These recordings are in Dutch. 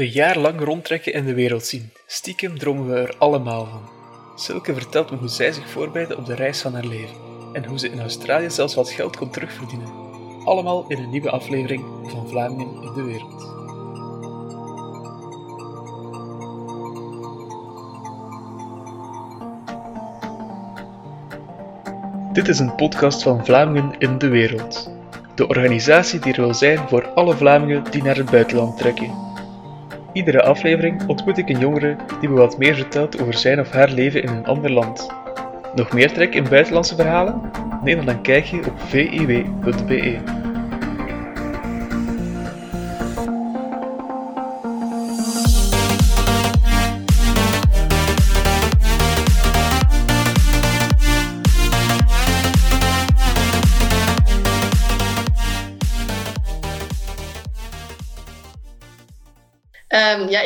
Een jaar lang rondtrekken en de wereld zien. Stiekem dromen we er allemaal van. Silke vertelt me hoe zij zich voorbereidde op de reis van haar leven. En hoe ze in Australië zelfs wat geld kon terugverdienen. Allemaal in een nieuwe aflevering van Vlamingen in de Wereld. Dit is een podcast van Vlamingen in de Wereld. De organisatie die er wil zijn voor alle Vlamingen die naar het buitenland trekken. Iedere aflevering ontmoet ik een jongere die me wat meer vertelt over zijn of haar leven in een ander land. Nog meer trek in buitenlandse verhalen? Neem dan een kijkje op viw.be.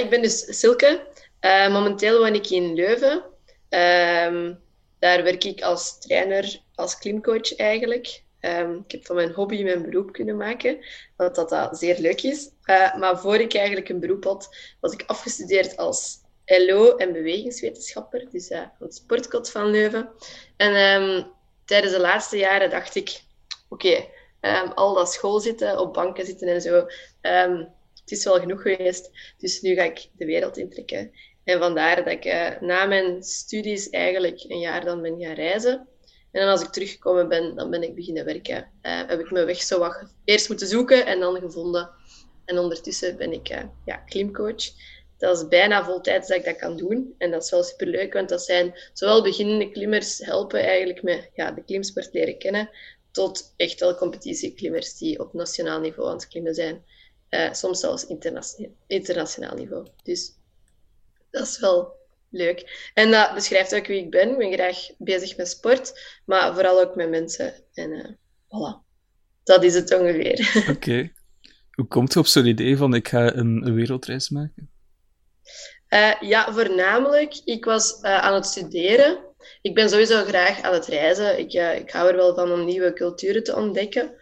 ik ben dus Silke. Uh, momenteel woon ik in Leuven. Um, daar werk ik als trainer, als klimcoach eigenlijk. Um, ik heb van mijn hobby mijn beroep kunnen maken, wat dat, dat zeer leuk is. Uh, maar voor ik eigenlijk een beroep had, was ik afgestudeerd als LO en bewegingswetenschapper, dus uh, aan het sportkot van Leuven. En tijdens de laatste jaren dacht ik, oké, al dat school zitten, op banken zitten en zo, het is wel genoeg geweest. Dus nu ga ik de wereld intrekken. En vandaar dat ik uh, na mijn studies eigenlijk een jaar dan ben gaan reizen. En dan als ik teruggekomen ben, dan ben ik beginnen werken. Uh, heb ik mijn weg zo wat eerst moeten zoeken en dan gevonden. En ondertussen ben ik uh, ja, klimcoach. Dat is bijna voltijds dat ik dat kan doen. En dat is wel superleuk, want dat zijn zowel beginnende klimmers helpen eigenlijk met ja, de klimsport leren kennen, tot echt wel competitieklimmers die op nationaal niveau aan het klimmen zijn. Uh, soms zelfs internationaal, internationaal niveau. Dus dat is wel leuk. En dat beschrijft ook wie ik ben. Ik ben graag bezig met sport, maar vooral ook met mensen. En uh, voilà. Dat is het ongeveer. Oké. Hoe komt je op zo'n idee van ik ga een, wereldreis maken? Uh, ja, voornamelijk. Ik was aan het studeren. Ik ben sowieso graag aan het reizen. Ik, ik hou er wel van om nieuwe culturen te ontdekken.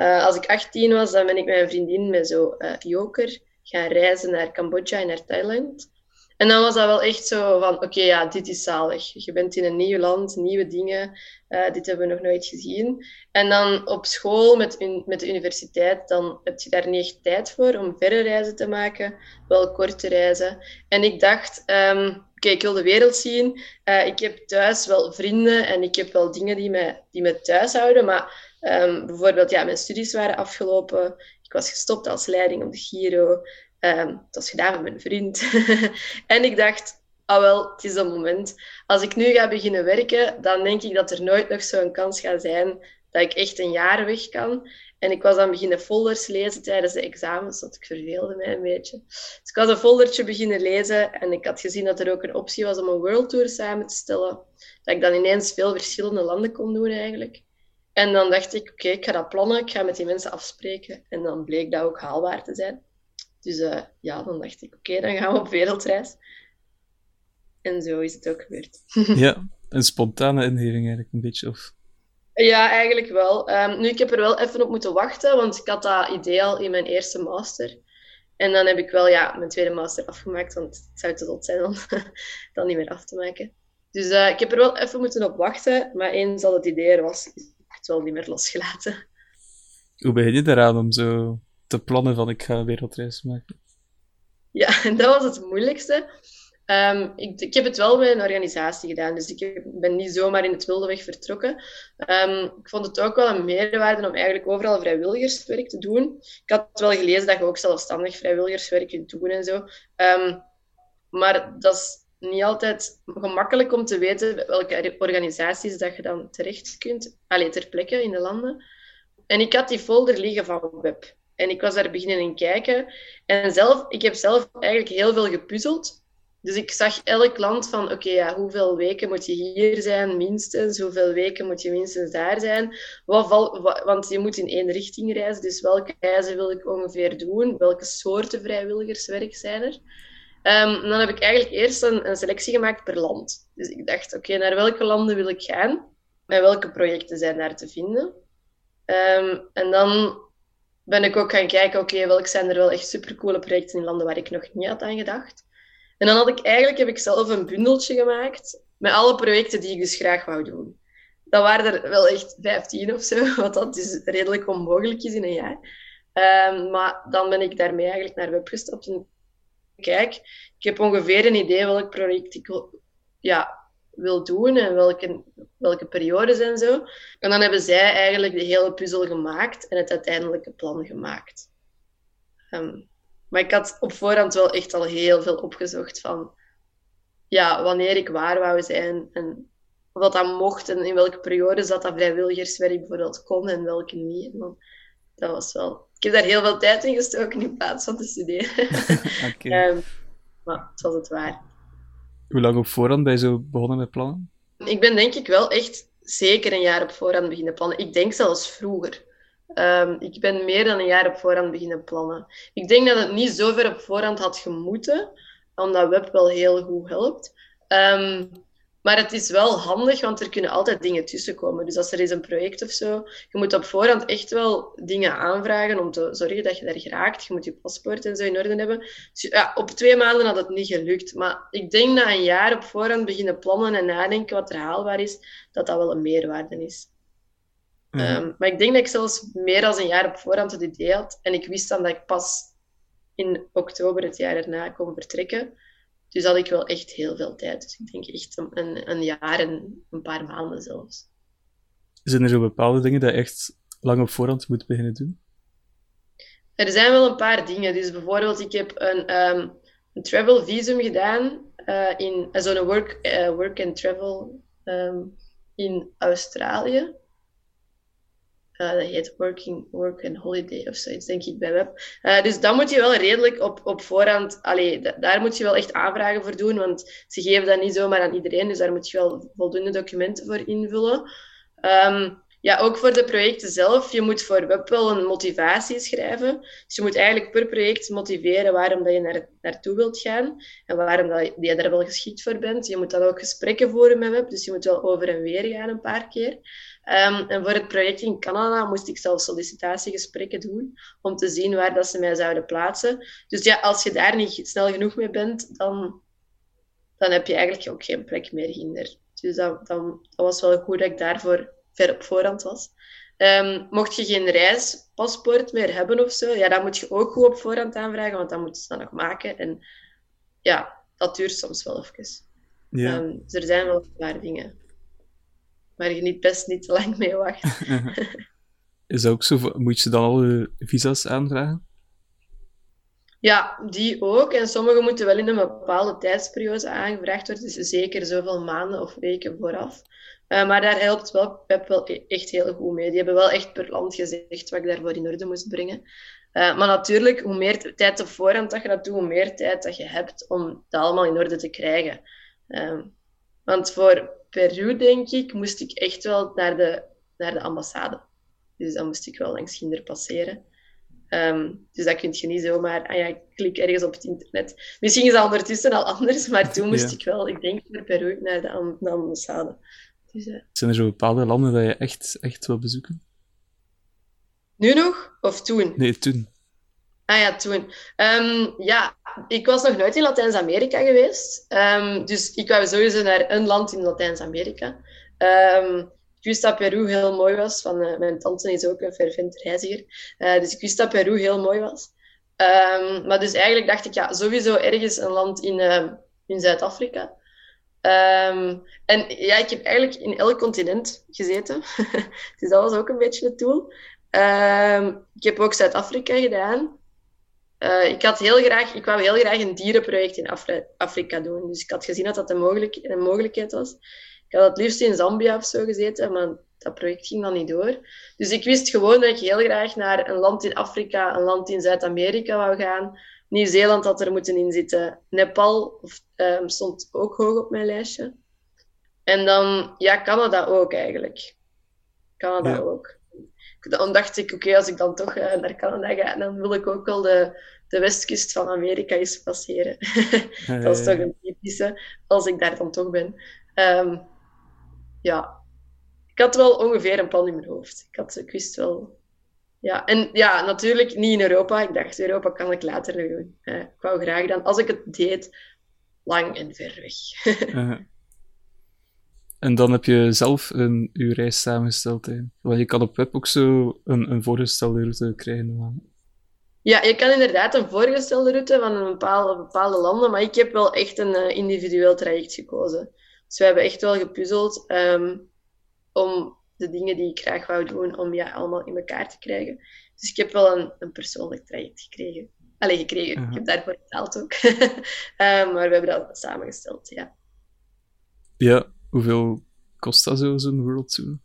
Uh, als ik 18 was, dan ben ik met mijn vriendin met zo uh, joker gaan reizen naar Cambodja en naar Thailand. En dan was dat wel echt zo van, oké, ja, dit is zalig. Je bent in een nieuw land, nieuwe dingen. Uh, dit hebben we nog nooit gezien. En dan op school met, met de universiteit, dan heb je daar niet echt tijd voor om verre reizen te maken. Wel korte reizen. En ik dacht, um, oké, ik wil de wereld zien. Ik heb thuis wel vrienden en ik heb wel dingen die me, die me thuis houden, maar Um, bijvoorbeeld, ja, mijn studies waren afgelopen. Ik was gestopt als leiding op de Giro. Um, dat was gedaan met mijn vriend. en ik dacht, ah wel, het is dat moment. Als ik nu ga beginnen werken, dan denk ik dat er nooit nog zo'n kans gaat zijn dat ik echt een jaar weg kan. En ik was dan beginnen folders lezen tijdens de examens, want ik verveelde mij een beetje. Dus ik was een foldertje beginnen lezen en ik had gezien dat er ook een optie was om een world tour samen te stellen. Dat ik dan ineens veel verschillende landen kon doen eigenlijk. En dan dacht ik, oké, ik ga dat plannen, ik ga met die mensen afspreken. En dan bleek dat ook haalbaar te zijn. Dus uh, ja, dan dacht ik, oké, dan gaan we op wereldreis. En zo is het ook gebeurd. ja, een spontane ingeving eigenlijk een beetje, of... Ja, eigenlijk wel. Um, nu, ik heb er wel even op moeten wachten, want ik had dat idee al in mijn eerste master. En dan heb ik wel ja, mijn tweede master afgemaakt, want het zou te zot zijn om dan niet meer af te maken. Dus uh, ik heb er wel even moeten op wachten, maar eens al het idee er was, echt wel niet meer losgelaten. Hoe begin je eraan om zo te plannen van ik ga een wereldreis maken? Ja, dat was het moeilijkste. Um, ik, ik, heb het wel bij een organisatie gedaan, dus ik ben niet zomaar in het wilde weg vertrokken. Um, ik vond het ook wel een meerwaarde om eigenlijk overal vrijwilligerswerk te doen. Ik had wel gelezen dat je ook zelfstandig vrijwilligerswerk kunt doen en zo. Um, maar dat is niet altijd gemakkelijk om te weten welke organisaties dat je dan terecht kunt, alleen ter plekke in de landen. En ik had die folder liggen van web. En ik was daar beginnen in kijken. En zelf, ik heb zelf eigenlijk heel veel gepuzzeld. Dus ik zag elk land van, oké, ja, hoeveel weken moet je hier zijn, minstens? Hoeveel weken moet je minstens daar zijn? Wat val, want je moet in één richting reizen, dus welke reizen wil ik ongeveer doen? Welke soorten vrijwilligerswerk zijn er? Um, dan heb ik eigenlijk eerst een, selectie gemaakt per land. Dus ik dacht, oké, naar welke landen wil ik gaan? En welke projecten zijn daar te vinden? Um, en dan ben ik ook gaan kijken, oké, welke zijn er wel echt supercoole projecten in landen waar ik nog niet had aan gedacht. En dan had ik eigenlijk, heb ik zelf een bundeltje gemaakt met alle projecten die ik dus graag wou doen. Dat waren er wel echt 15 of zo, wat dat dus redelijk onmogelijk is in een jaar. Um, maar dan ben ik daarmee eigenlijk naar web gestapt. En kijk, ik heb ongeveer een idee welk project ik ja, wil doen en welke, welke periodes en zo. En dan hebben zij eigenlijk de hele puzzel gemaakt en het uiteindelijke plan gemaakt. Um, maar ik had op voorhand wel echt al heel veel opgezocht van ja, wanneer ik waar wou zijn en wat dat mocht en in welke periodes dat, dat vrijwilligerswerk bijvoorbeeld kon en welke niet. Dat was wel... Ik heb daar heel veel tijd in gestoken in plaats van te studeren. okay. um, maar het was het waar. Hoe lang op voorhand ben je zo begonnen met plannen? Ik ben denk ik wel echt zeker een jaar op voorhand beginnen plannen. Ik denk zelfs vroeger. Um, ik ben meer dan een jaar op voorhand beginnen plannen. Ik denk dat het niet zo ver op voorhand had gemoeten, omdat web wel heel goed helpt. Um, maar het is wel handig, want er kunnen altijd dingen tussenkomen. Dus als er is een project of zo, je moet op voorhand echt wel dingen aanvragen om te zorgen dat je daar geraakt. Je moet je paspoort en zo in orde hebben. Dus ja, op twee maanden had het niet gelukt. Maar ik denk dat een jaar op voorhand beginnen plannen en nadenken wat er haalbaar is, dat dat wel een meerwaarde is. Mm maar ik denk dat ik zelfs meer dan een jaar op voorhand het idee had. En ik wist dan dat ik pas in oktober het jaar erna kon vertrekken. Dus had ik wel echt heel veel tijd. Dus ik denk echt een, een jaar en een paar maanden zelfs. Zijn er zo bepaalde dingen dat je echt lang op voorhand moet beginnen doen? Er zijn wel een paar dingen. Dus bijvoorbeeld, ik heb een, um, een travel visum gedaan uh, in uh, zo'n work, uh, work and travel um, in Australië. Uh, dat heet Working Work and Holiday of zoiets, denk ik, bij web. Uh, dus dan moet je wel redelijk op, op voorhand... Allee, daar moet je wel echt aanvragen voor doen, want ze geven dat niet zomaar aan iedereen. Dus daar moet je wel voldoende documenten voor invullen. Um, ja, ook voor de projecten zelf. Je moet voor web wel een motivatie schrijven. Dus je moet eigenlijk per project motiveren waarom dat je naar, naartoe wilt gaan en waarom dat je daar wel geschikt voor bent. Je moet dan ook gesprekken voeren met web, dus je moet wel over en weer gaan een paar keer. Um, en voor het project in Canada moest ik zelf sollicitatiegesprekken doen om te zien waar dat ze mij zouden plaatsen. Dus ja, als je daar niet snel genoeg mee bent, dan, dan heb je eigenlijk ook geen plek meer hinder. Dus dat, dan, dat was wel goed dat ik daarvoor ver op voorhand was. Um, mocht je geen reispaspoort meer hebben of zo, ja, dan moet je ook goed op voorhand aanvragen, want dan moeten ze dat nog maken. En ja, dat duurt soms wel even. Ja. Um, dus er zijn wel een paar dingen waar je niet best niet te lang mee wacht. Is dat ook zo? Moet je dan al visa's aanvragen? Ja, die ook. En sommige moeten wel in een bepaalde tijdsperiode aangevraagd worden. Dus zeker zoveel maanden of weken vooraf. Uh, maar daar helpt wel Pep wel e-, echt heel goed mee. Die hebben wel echt per land gezegd wat ik daarvoor in orde moest brengen. Uh, maar natuurlijk, hoe meer tijd op voorhand dat je dat doet, hoe meer tijd dat je hebt om dat allemaal in orde te krijgen. Uh, want voor Peru, denk ik, moest ik echt wel naar de, naar de ambassade. Dus dan moest ik wel langs Ginder passeren. Um, dus dat kun je niet zomaar, ah ja, klik ergens op het internet. Misschien is dat ondertussen al anders, maar toen moest ik wel, ik denk voor Peru, naar de, de ambassade. Dus, uh... Zijn er zo bepaalde landen dat je echt, echt wil bezoeken? Nu nog? Of toen? Nee, toen. Ah ja, toen. Um, ja, ik was nog nooit in Latijns-Amerika geweest. Um, dus ik wou sowieso naar een land in Latijns-Amerika. Um, ik wist dat Peru heel mooi was. Van, uh, mijn tante is ook een fervent reiziger. Uh, dus ik wist dat Peru heel mooi was. maar dus eigenlijk dacht ik, ja, sowieso ergens een land in, in Zuid-Afrika. en ja, ik heb eigenlijk in elk continent gezeten. dus dat was ook een beetje het doel. ik heb ook Zuid-Afrika gedaan. Uh, ik, had heel graag, ik wou heel graag een dierenproject in Afri Afrika doen. Dus ik had gezien dat dat een, mogelijk, een mogelijkheid was. Ik had het liefst in Zambia of zo gezeten, maar dat project ging dan niet door. Dus ik wist gewoon dat ik heel graag naar een land in Afrika, een land in Zuid-Amerika wou gaan. Nieuw-Zeeland had er moeten in zitten. Nepal of, um, stond ook hoog op mijn lijstje. En dan, ja, Canada ook eigenlijk. Canada ook dan dacht ik, oké, als ik dan toch uh, naar Canada ga, dan wil ik ook wel de, de westkust van Amerika eens passeren. dat is toch een typische, als ik daar dan toch ben. Um, ja, ik had wel ongeveer een plan in mijn hoofd. Ik, had, ik wist wel ja, en ja, natuurlijk niet in Europa. Ik dacht, Europa kan ik later nog doen. Uh, ik wou graag dan, als ik het deed, lang en ver weg. uh, en dan heb je zelf een, je reis samengesteld. Hè? Want je kan op web ook zo een, een voorgestelde route krijgen. Ja, je kan inderdaad een voorgestelde route van een bepaalde, bepaalde landen, maar ik heb wel echt een uh, individueel traject gekozen. Dus we hebben echt wel gepuzzeld um, om de dingen die ik graag wou doen, om ja, allemaal in elkaar te krijgen. Dus ik heb wel een, een persoonlijk traject gekregen. Allee, gekregen. Uh -huh. Ik heb daarvoor betaald ook. um, maar we hebben dat samengesteld, ja. Ja, hoeveel kost dat zo, zo'n World Tour?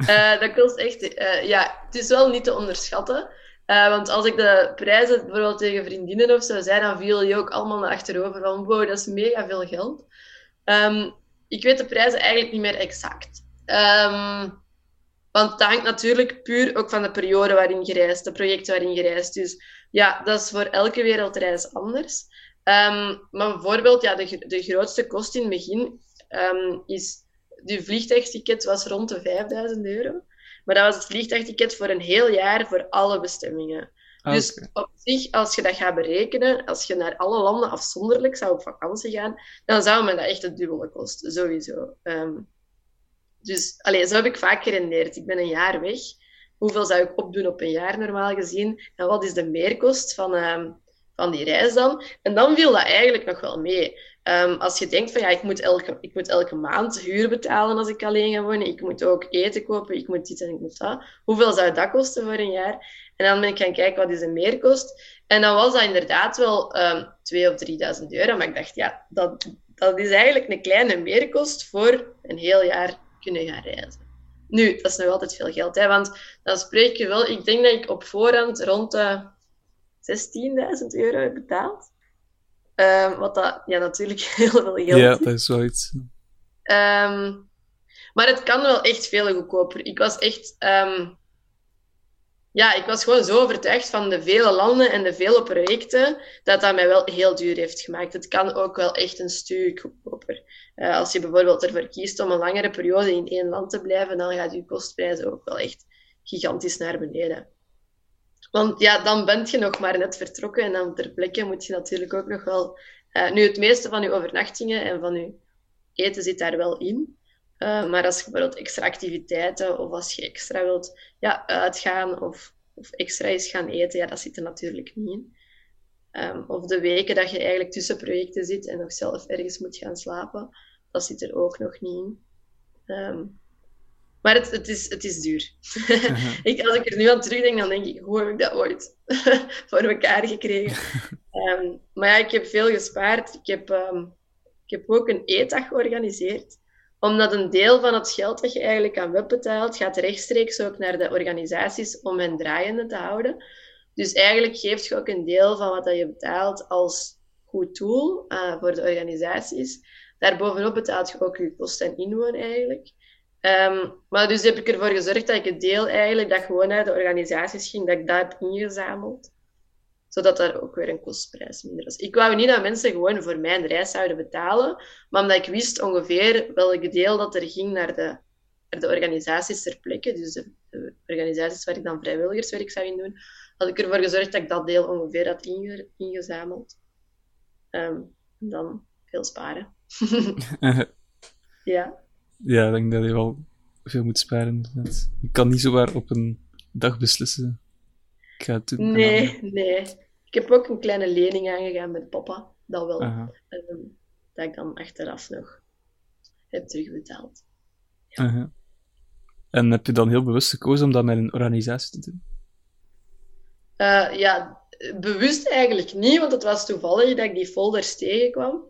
uh, dat kost echt... Uh, ja, het is wel niet te onderschatten. Uh, want als ik de prijzen bijvoorbeeld tegen vriendinnen of zo zei, dan viel je ook allemaal naar achterover van wow, dat is mega veel geld. Um, ik weet de prijzen eigenlijk niet meer exact. Um, want het hangt natuurlijk puur ook van de periode waarin je reist, de projecten waarin je reist. Dus ja, dat is voor elke wereldreis anders. Um, maar bijvoorbeeld, ja, de, de grootste kost in het begin um, is... Je vliegtuigticket was rond de 5000 euro. Maar dat was het vliegtuigticket voor een heel jaar voor alle bestemmingen. Ah, dus op zich, als je dat gaat berekenen, als je naar alle landen afzonderlijk zou op vakantie gaan, dan zou men dat echt het dubbele kosten, sowieso. Um, dus allez, zo heb ik vaak gerendeerd. Ik ben een jaar weg. Hoeveel zou ik opdoen op een jaar normaal gezien? En wat is de meerkost van, um, van die reis dan? En dan viel dat eigenlijk nog wel mee. Um, als je denkt van ja, ik moet, elke, ik moet elke maand huur betalen als ik alleen ga wonen. Ik moet ook eten kopen, ik moet dit en ik moet dat. Hoeveel zou dat kosten voor een jaar? En dan ben ik gaan kijken wat is de meerkost. En dan was dat inderdaad wel um, 2 of 3000 euro. Maar ik dacht ja, dat, dat is eigenlijk een kleine meerkost voor een heel jaar kunnen gaan reizen. Nu, dat is nog altijd veel geld, hè, want dan spreek je wel... Ik denk dat ik op voorhand rond de 16.000 euro heb betaald. Um, wat dat ja, natuurlijk heel veel geld. Ja, dat is wel iets. Um, maar het kan wel echt veel goedkoper. Ik was echt... Um, ja, ik was gewoon zo overtuigd van de vele landen en de vele projecten, dat dat mij wel heel duur heeft gemaakt. Het kan ook wel echt een stuk goedkoper. Uh, als je bijvoorbeeld ervoor kiest om een langere periode in één land te blijven, dan gaat je kostprijs ook wel echt gigantisch naar beneden. Want ja, dan ben je nog maar net vertrokken en dan ter plekke moet je natuurlijk ook nog wel... Uh, nu, het meeste van je overnachtingen en van je eten zit daar wel in. Uh, maar als je bijvoorbeeld extra activiteiten of als je extra wilt ja, uitgaan of, of extra eens gaan eten, ja, dat zit er natuurlijk niet in. Um, of de weken dat je eigenlijk tussen projecten zit en nog zelf ergens moet gaan slapen, dat zit er ook nog niet in. Um, maar het, het, is, het is duur. ik, als ik er nu aan terugdenk, dan denk ik, hoe heb ik dat ooit voor elkaar gekregen? um, maar ja, ik heb veel gespaard. Ik heb, ik heb ook een eetdag georganiseerd omdat een deel van het geld dat je eigenlijk aan web betaalt, gaat rechtstreeks ook naar de organisaties om hen draaiende te houden. Dus eigenlijk geeft je ook een deel van wat je betaalt als goed doel uh, voor de organisaties. Daarbovenop betaalt je ook je kosten en inwoon eigenlijk. Um, maar dus heb ik ervoor gezorgd dat ik het deel eigenlijk dat gewoon naar de organisaties ging, dat ik dat heb ingezameld zodat daar ook weer een kostprijs minder was. Ik wou niet dat mensen gewoon voor mijn reis zouden betalen, maar omdat ik wist ongeveer welk deel dat er ging naar de, naar de organisaties ter plekke, dus de, de, organisaties waar ik dan vrijwilligerswerk zou in doen, had ik ervoor gezorgd dat ik dat deel ongeveer had inge, ingezameld. Um, en dan veel sparen. ja. Ja, ik denk dat je wel veel moet sparen. Je kan niet zomaar op een dag beslissen ik ga het doen. Nee, nee. Ik heb ook een kleine lening aangegaan met papa. Dat wel. Um, dat ik dan achteraf nog heb terugbetaald. Ja. En heb je dan heel bewust gekozen om dat met een organisatie te doen? Uh, ja, bewust eigenlijk niet, want het was toevallig dat ik die folders tegenkwam.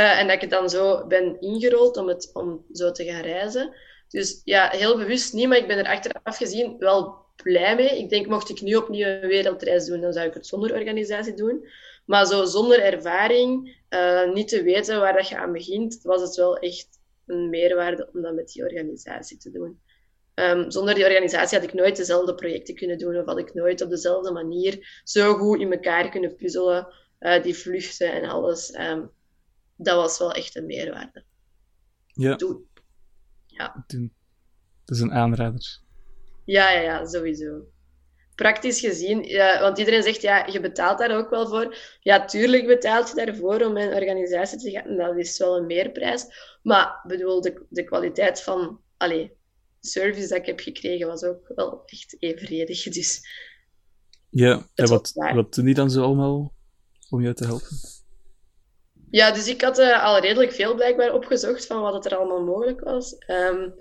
Uh, en dat ik het dan zo ben ingerold om, het, om zo te gaan reizen. Dus ja, heel bewust niet, maar ik ben er achteraf gezien wel blij mee. Ik denk, mocht ik nu opnieuw een wereldreis doen, dan zou ik het zonder organisatie doen. Maar zo zonder ervaring, uh, niet te weten waar dat je aan begint, was het wel echt een meerwaarde om dat met die organisatie te doen. Um, zonder die organisatie had ik nooit dezelfde projecten kunnen doen of had ik nooit op dezelfde manier zo goed in elkaar kunnen puzzelen, uh, die vluchten en alles. Um, dat was wel echt een meerwaarde. Ja. Ja. Doen. Dat is een aanrader. Ja, ja, ja, sowieso. Praktisch gezien, ja, want iedereen zegt, ja, je betaalt daar ook wel voor. Ja, tuurlijk betaalt je daarvoor om een organisatie te gaan. Dat is wel een meerprijs. Maar bedoel, de, de kwaliteit van allee, de service dat ik heb gekregen was ook wel echt evenredig. Dus ja, en wat, wat doen die dan zo allemaal om jou te helpen? Ja, dus ik had uh, al redelijk veel blijkbaar opgezocht van wat er allemaal mogelijk was. Um,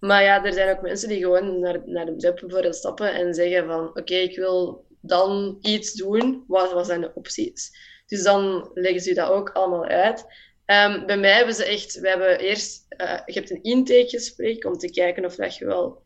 maar ja, er zijn ook mensen die gewoon naar, naar de web bijvoorbeeld stappen en zeggen van oké, ik wil dan iets doen. Wat, wat zijn de opties? Dus dan leggen ze dat ook allemaal uit. Um, bij mij hebben ze echt, we hebben eerst, uh, je hebt een intakegesprek om te kijken of dat je wel,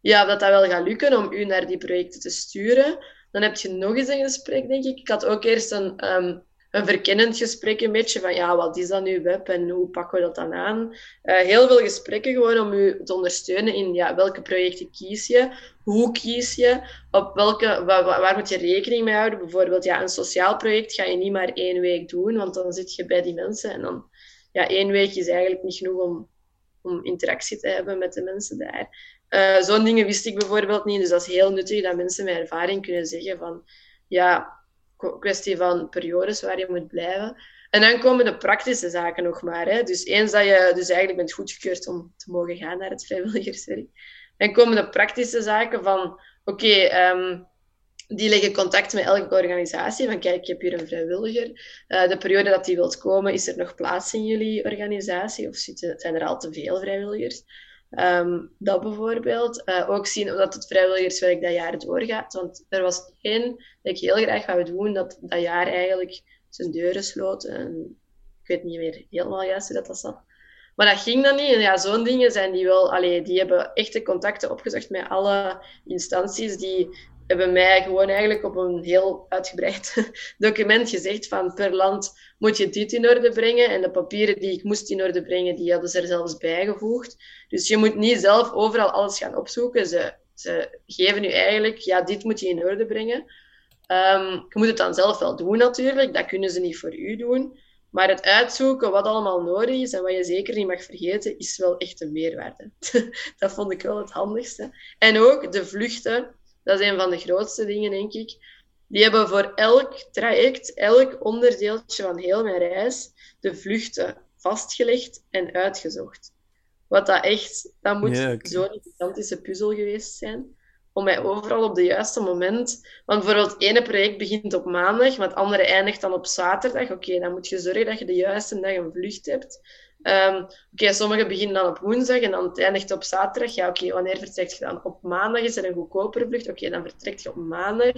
ja, dat dat wel gaat lukken om u naar die projecten te sturen. Dan heb je nog eens een gesprek, denk ik. Ik had ook eerst een um, een verkennend gesprek een beetje van ja, wat is dat nu web en hoe pakken we dat dan aan? Uh, heel veel gesprekken gewoon om u te ondersteunen in ja, welke projecten kies je, hoe kies je, op welke, waar, waar, moet je rekening mee houden? Bijvoorbeeld ja, een sociaal project ga je niet maar één week doen, want dan zit je bij die mensen en dan ja, één week is eigenlijk niet genoeg om, om interactie te hebben met de mensen daar. Uh, Zo'n dingen wist ik bijvoorbeeld niet, dus dat is heel nuttig dat mensen met ervaring kunnen zeggen van ja, kwestie van periodes waar je moet blijven. En dan komen de praktische zaken nog maar. Hè. Dus eens dat je dus eigenlijk bent goedgekeurd om te mogen gaan naar het vrijwilligerswerk, dan komen de praktische zaken van, oké, ehm, die leggen contact met elke organisatie. Van kijk, ik heb hier een vrijwilliger. Uh, de periode dat die wilt komen, is er nog plaats in jullie organisatie? Of zijn er al te veel vrijwilligers? Um, dat bijvoorbeeld. Uh, ook zien of dat het vrijwilligerswerk dat jaar doorgaat. Want er was één dat ik heel graag wou doen, dat dat jaar eigenlijk zijn deuren sloot. En ik weet niet meer helemaal juist hoe dat, dat zat. Maar dat ging dan niet. En ja, zo'n dingen zijn die wel... Allee, die hebben echte contacten opgezocht met alle instanties die hebben mij gewoon eigenlijk op een heel uitgebreid document gezegd van per land moet je dit in orde brengen. En de papieren die ik moest in orde brengen, die hadden ze er zelfs bijgevoegd. Dus je moet niet zelf overal alles gaan opzoeken. Ze, ze geven nu eigenlijk, ja, dit moet je in orde brengen. Um, je moet het dan zelf wel doen natuurlijk, dat kunnen ze niet voor u doen. Maar het uitzoeken wat allemaal nodig is en wat je zeker niet mag vergeten, is wel echt een meerwaarde. dat vond ik wel het handigste. En ook de vluchten dat is een van de grootste dingen, denk ik. Die hebben voor elk traject, elk onderdeeltje van heel mijn reis, de vluchten vastgelegd en uitgezocht. Wat dat echt, dat moet zo'n gigantische puzzel geweest zijn. Om mij overal op het juiste moment. Want bijvoorbeeld het ene project begint op maandag, maar het andere eindigt dan op zaterdag. Oké, dan moet je zorgen dat je de juiste dag een vlucht hebt. Um, oké, sommigen beginnen dan op woensdag en dan eindigt op zaterdag. Ja, oké, wanneer vertrekt je dan? Op maandag is er een goedkopere vlucht. Oké, dan vertrekt je op maandag.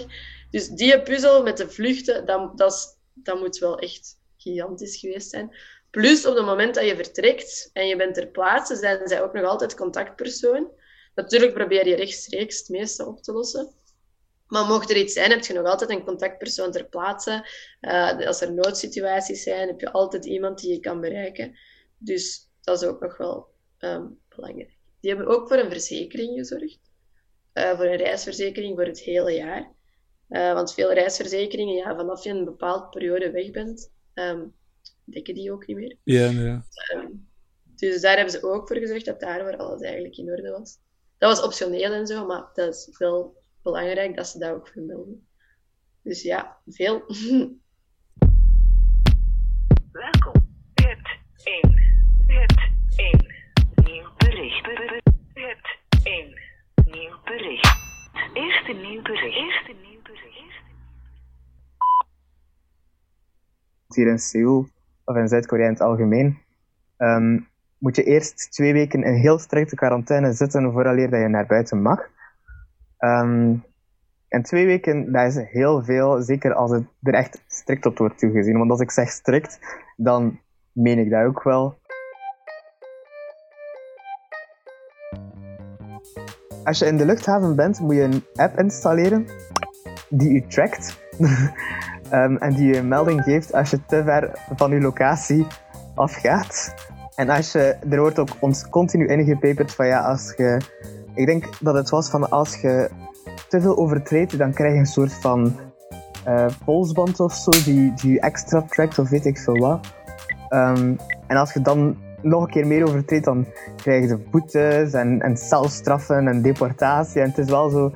Dus die puzzel met de vluchten, dat, moet wel echt gigantisch geweest zijn. Plus, op het moment dat je vertrekt en je bent ter plaatse, zijn zij ook nog altijd contactpersoon. Natuurlijk probeer je rechtstreeks het meeste op te lossen. Maar mocht er iets zijn, heb je nog altijd een contactpersoon ter plaatse. Uh, als er noodsituaties zijn, heb je altijd iemand die je kan bereiken. Dus dat is ook nog wel um, belangrijk. Die hebben ook voor een verzekering gezorgd. Uh, voor een reisverzekering voor het hele jaar. Uh, want veel reisverzekeringen, ja, vanaf je een bepaalde periode weg bent, um, dekken die ook niet meer. Ja, ja. Um, dus daar hebben ze ook voor gezorgd dat daarvoor alles eigenlijk in orde was. Dat was optioneel en zo, maar dat is wel belangrijk dat ze dat ook vermelden. Dus ja, veel. 1. Het 1. Nieuw bericht. Het 1. Nieuw bericht. Eerste nieuw bericht. Eerste nieuw bericht. Hier in Seoul, of in Zuid-Korea in het algemeen, um, moet je eerst twee weken in heel strikte quarantaine zitten vooraleer dat je naar buiten mag. Um, en twee weken, dat is heel veel, zeker als het er echt strikt op wordt toegezien. Want als ik zeg strikt, dan meen ik dat ook wel. Als je in de luchthaven bent, moet je een app installeren die je trackt. um, en die je een melding geeft als je te ver van je locatie afgaat. En als je, er wordt ook ons continu ingepeperd van ja, als je... Ik denk dat het was van als je te veel overtreedt, dan krijg je een soort van uh, polsband of zo, die, die je extra trackt of weet ik veel wat. Um, en als je dan nog een keer meer overtreedt, dan krijgen ze boetes en, en celstraffen en deportatie. En het is wel zo...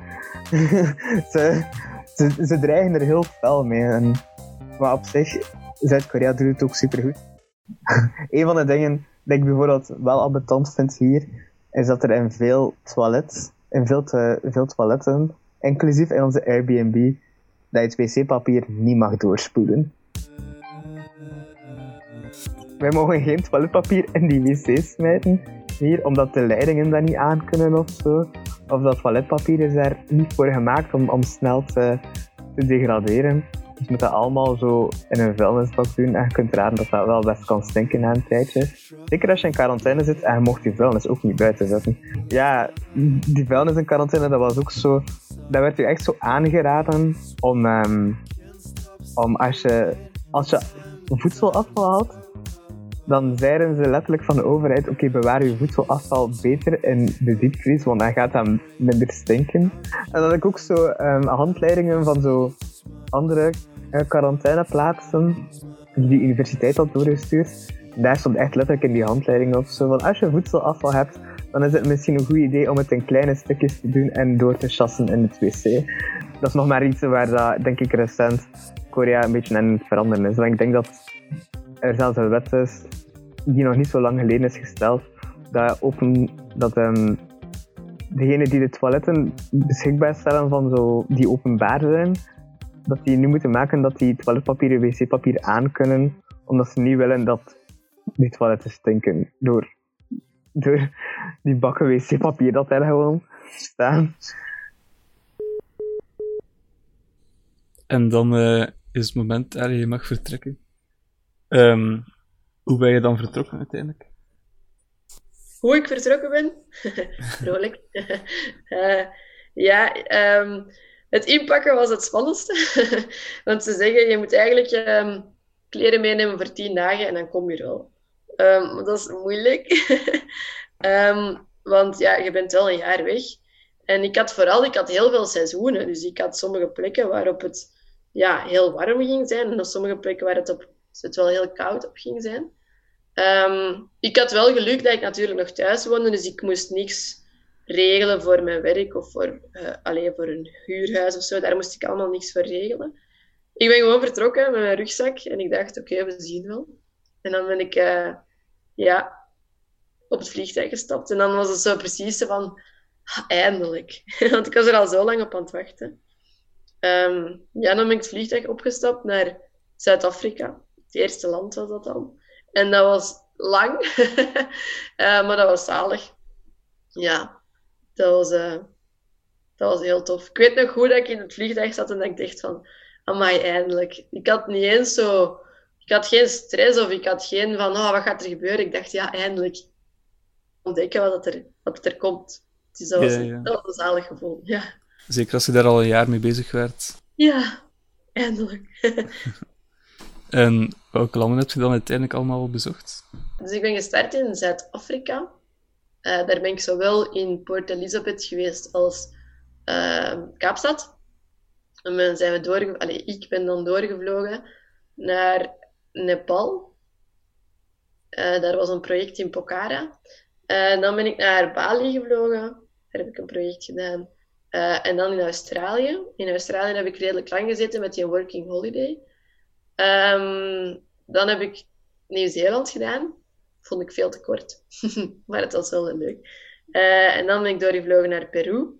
ze, ze, dreigen er heel fel mee. En, maar op zich, Zuid-Korea doet het ook supergoed. een van de dingen dat ik bijvoorbeeld wel ambetant vind hier, is dat er in veel toilets, in veel, te, veel toiletten, inclusief in onze Airbnb, dat je het wc-papier niet mag doorspoelen. Wij mogen geen toiletpapier in die wc's smijten hier, omdat de leidingen dat niet aan kunnen of zo. Of dat toiletpapier is daar niet voor gemaakt om, om snel te, degraderen. Dus je moet dat allemaal zo in een vuilnisbak doen. En je kunt raden dat dat wel best kan stinken na een tijdje. Zeker als je in quarantaine zit en je mocht die vuilnis ook niet buiten zetten. Ja, die vuilnis in quarantaine, dat was ook zo... Dat werd je echt zo aangeraden om... Um, om als je, als je voedselafval had, dan zeiden ze letterlijk van de overheid, oké, bewaar je voedselafval beter in de diepvries, want dan gaat dat minder stinken. En dan had ik ook zo um, handleidingen van zo andere uh, quarantaineplaatsen die de universiteit had doorgestuurd. Daar stond echt letterlijk in die handleiding of zo, als je voedselafval hebt, dan is het misschien een goed idee om het in kleine stukjes te doen en door te chassen in het wc. Dat is nog maar iets waar dat, denk ik, recent Korea een beetje aan het veranderen is. Want ik denk dat er zelfs een wet is die nog niet zo lang geleden is gesteld, dat, dat um, degenen die de toiletten beschikbaar stellen van zo, die openbaar zijn, dat die nu moeten maken dat die toiletpapier en wc-papier aan kunnen, omdat ze niet willen dat die toiletten stinken door, door die bakken wc-papier dat er gewoon staan. En dan uh, is het moment dat je mag vertrekken. Um, hoe ben je dan vertrokken uiteindelijk? Hoe ik vertrokken ben? Vrolijk. uh, ja, um, het inpakken was het spannendste. Want ze zeggen, je moet eigenlijk um, kleren meenemen voor tien dagen en dan kom je wel. Dat is moeilijk. want ja, je bent wel een jaar weg. En ik had vooral ik had heel veel seizoenen. Dus ik had sommige plekken waarop het ja, heel warm ging zijn. En sommige plekken waar het op het wel heel koud op ging zijn. Um, ik had wel geluk dat ik natuurlijk nog thuis woonde, dus ik moest niks regelen voor mijn werk of voor, uh, alleen voor een huurhuis of zo. Daar moest ik allemaal niks voor regelen. Ik ben gewoon vertrokken met mijn rugzak en ik dacht, oké, we zien wel. En dan ben ik uh, ja, op het vliegtuig gestapt. En dan was het zo precies van, ah, eindelijk. Want ik was er al zo lang op aan het wachten. Um, ja, dan ben ik het vliegtuig opgestapt naar Zuid-Afrika. Het eerste land was dat dan. En dat was lang, uh, maar dat was zalig. Ja, dat was, uh, dat was heel tof. Ik weet nog goed dat ik in het vliegtuig zat en dat ik dacht van, amai, eindelijk. Ik had niet eens zo... Ik had geen stress of ik had geen van, oh, wat gaat er gebeuren? Ik dacht, ja, eindelijk ontdekken wat er, wat er komt. Dus dat, was, ja, ja. dat was een zalig gevoel, ja. Zeker als je daar al een jaar mee bezig werd. Ja, eindelijk. En welke landen heb je dan uiteindelijk allemaal bezocht? Dus ik ben gestart in Zuid-Afrika. Uh, daar ben ik zowel in Port Elizabeth geweest als uh, Kaapstad. En dan zijn we doorge... Allee, ik ben dan doorgevlogen naar Nepal. Uh, daar was een project in Pokhara. dan ben ik naar Bali gevlogen. Daar heb ik een project gedaan. en dan in Australië. In Australië heb ik redelijk lang gezeten met die working holiday. Um, dan heb ik Nieuw-Zeeland gedaan. Vond ik veel te kort. maar het was wel leuk. Uh, en dan ben ik doorgevlogen naar Peru.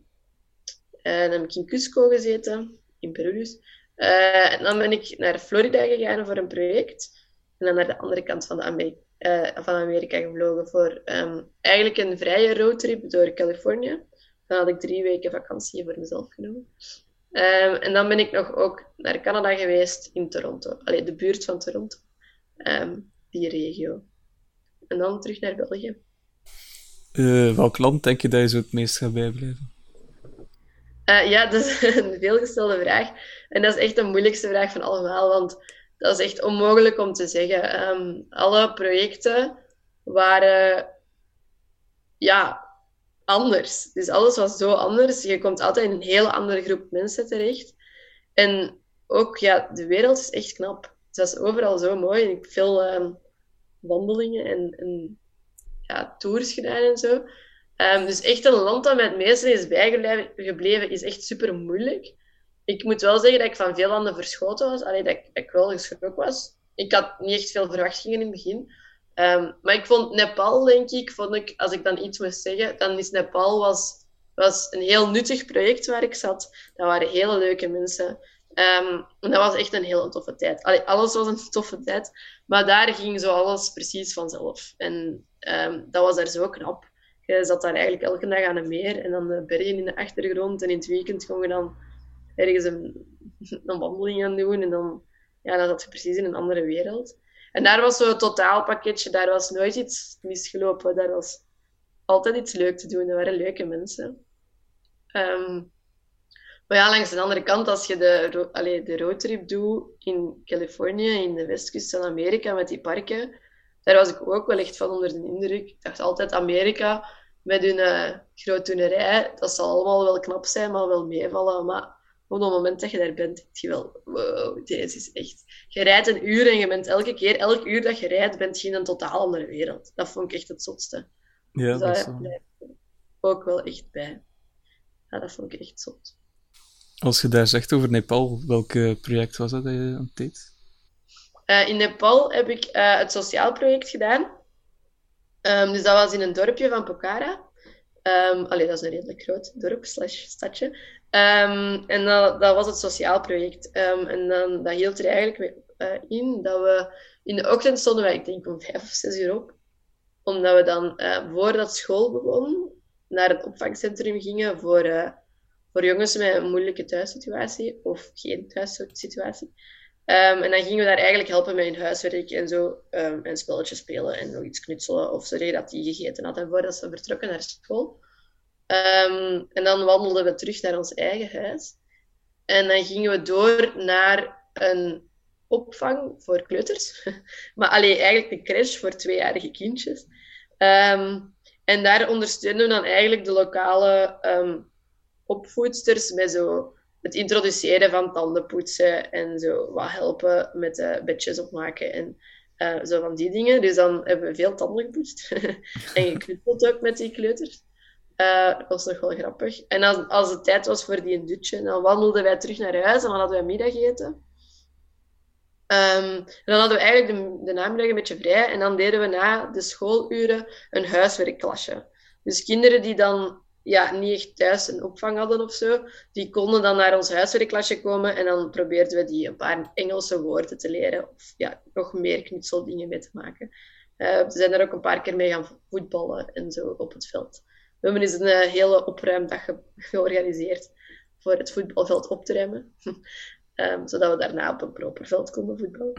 Uh, dan heb ik in Cusco gezeten. In Peru dus. Uh, en dan ben ik naar Florida gegaan voor een project. En dan naar de andere kant van, de Amerika gevlogen voor um, eigenlijk een vrije roadtrip door Californië. Dan had ik drie weken vakantie voor mezelf genomen. Um, en dan ben ik nog ook naar Canada geweest in Toronto. Allee, de buurt van Toronto. Um, die regio. En dan terug naar België. Uh, welk land denk je dat je zo het meest gaat bijblijven? Uh, ja, dat is een veelgestelde vraag. En dat is echt de moeilijkste vraag van allemaal, want dat is echt onmogelijk om te zeggen. Um, alle projecten waren ja, anders. Dus alles was zo anders. Je komt altijd in een hele andere groep mensen terecht. En ook, ja, de wereld is echt knap. Het was overal zo mooi. Ik veel um, wandelingen en, en ja, tours gedaan en zo. Ehm, dus echt een land dat mij het is bijgebleven, is echt super moeilijk. Ik moet wel zeggen dat ik van veel landen verschoten was. Alleen dat dat ik wel geschrokken was. Ik had niet echt veel verwachtingen in het begin. Ehm, maar ik vond Nepal, denk ik, vond ik, als ik dan iets moest zeggen, dan is Nepal was, was een heel nuttig project waar ik zat. Dat waren hele leuke mensen. Um, en dat was echt een hele toffe tijd. Alles was een toffe tijd, maar daar ging zo alles precies vanzelf. En um, dat was daar zo knap. Je zat daar eigenlijk elke dag aan een meer en dan de bergen in de achtergrond. En in het weekend kon je dan ergens een, een wandeling aan doen. En dan, ja, dan zat je precies in een andere wereld. En daar was zo'n totaalpakketje, daar was nooit iets misgelopen. Daar was altijd iets leuk te doen. Er waren leuke mensen. Um, maar ja, langs de andere kant, als je de, allee, de roadtrip doet in Californië, in de westkust van Amerika, met die parken, daar was ik ook wel echt van onder de indruk. Ik dacht altijd, Amerika, met hun uh, grootdoenerij, dat zal allemaal wel knap zijn, maar wel meevallen. Maar op het moment dat je daar bent, denk je wel, wow, deze is echt... Je rijdt een uur en je bent elke keer, elk uur dat je rijdt, bent je in een totaal andere wereld. Dat vond ik echt het zotste. Ja, dus dat is ook wel echt bij. Ja, dat vond ik echt zot. Als je daar zegt over Nepal, welk project was dat dat je aan het deed? Uh, in Nepal heb ik uh, het sociaal project gedaan. Um, dus dat was in een dorpje van Pokhara. Um, allee, dat is een redelijk groot dorp slash stadje. Um, en dat, dat, was het sociaal project. en dan, dat hield er eigenlijk uh, in dat we... In de ochtend stonden ik denk, om vijf of zes uur op. Omdat we dan, voordat school begon, naar het opvangcentrum gingen voor, voor jongens met een moeilijke thuissituatie of geen thuissituatie. Um, en dan gingen we daar eigenlijk helpen met hun huiswerk en zo. Um, en spelletjes spelen en nog iets knutselen. Of zorgen dat die gegeten hadden voordat ze vertrokken naar school. Um, en dan wandelden we terug naar ons eigen huis. En dan gingen we door naar een opvang voor kleuters. maar alleen eigenlijk een crash voor tweejarige kindjes. en daar ondersteunen we dan eigenlijk de lokale opvoedsters met zo het introduceren van tandenpoetsen en zo wat helpen met uh, bedjes opmaken en uh, zo van die dingen. Dus dan hebben we veel tanden gepoetst en geknutseld ook met die kleuters. Uh, dat was nog wel grappig. En als, als het tijd was voor die dutje, dan wandelden wij terug naar huis en dan hadden wij middageten. Um, en dan hadden we eigenlijk de, de namiddag een beetje vrij en dan deden we na de schooluren een huiswerkklasje. Dus kinderen die dan ja, niet echt thuis een opvang hadden of zo, die konden dan naar ons huiswerkklasje komen en dan probeerden we die een paar Engelse woorden te leren of ja, nog meer knutseldingen mee te maken. Uh, we zijn er ook een paar keer mee gaan voetballen en zo op het veld. We hebben eens een uh, hele opruimdag ge georganiseerd voor het voetbalveld op te ruimen. um, zodat we daarna op een proper veld konden voetballen.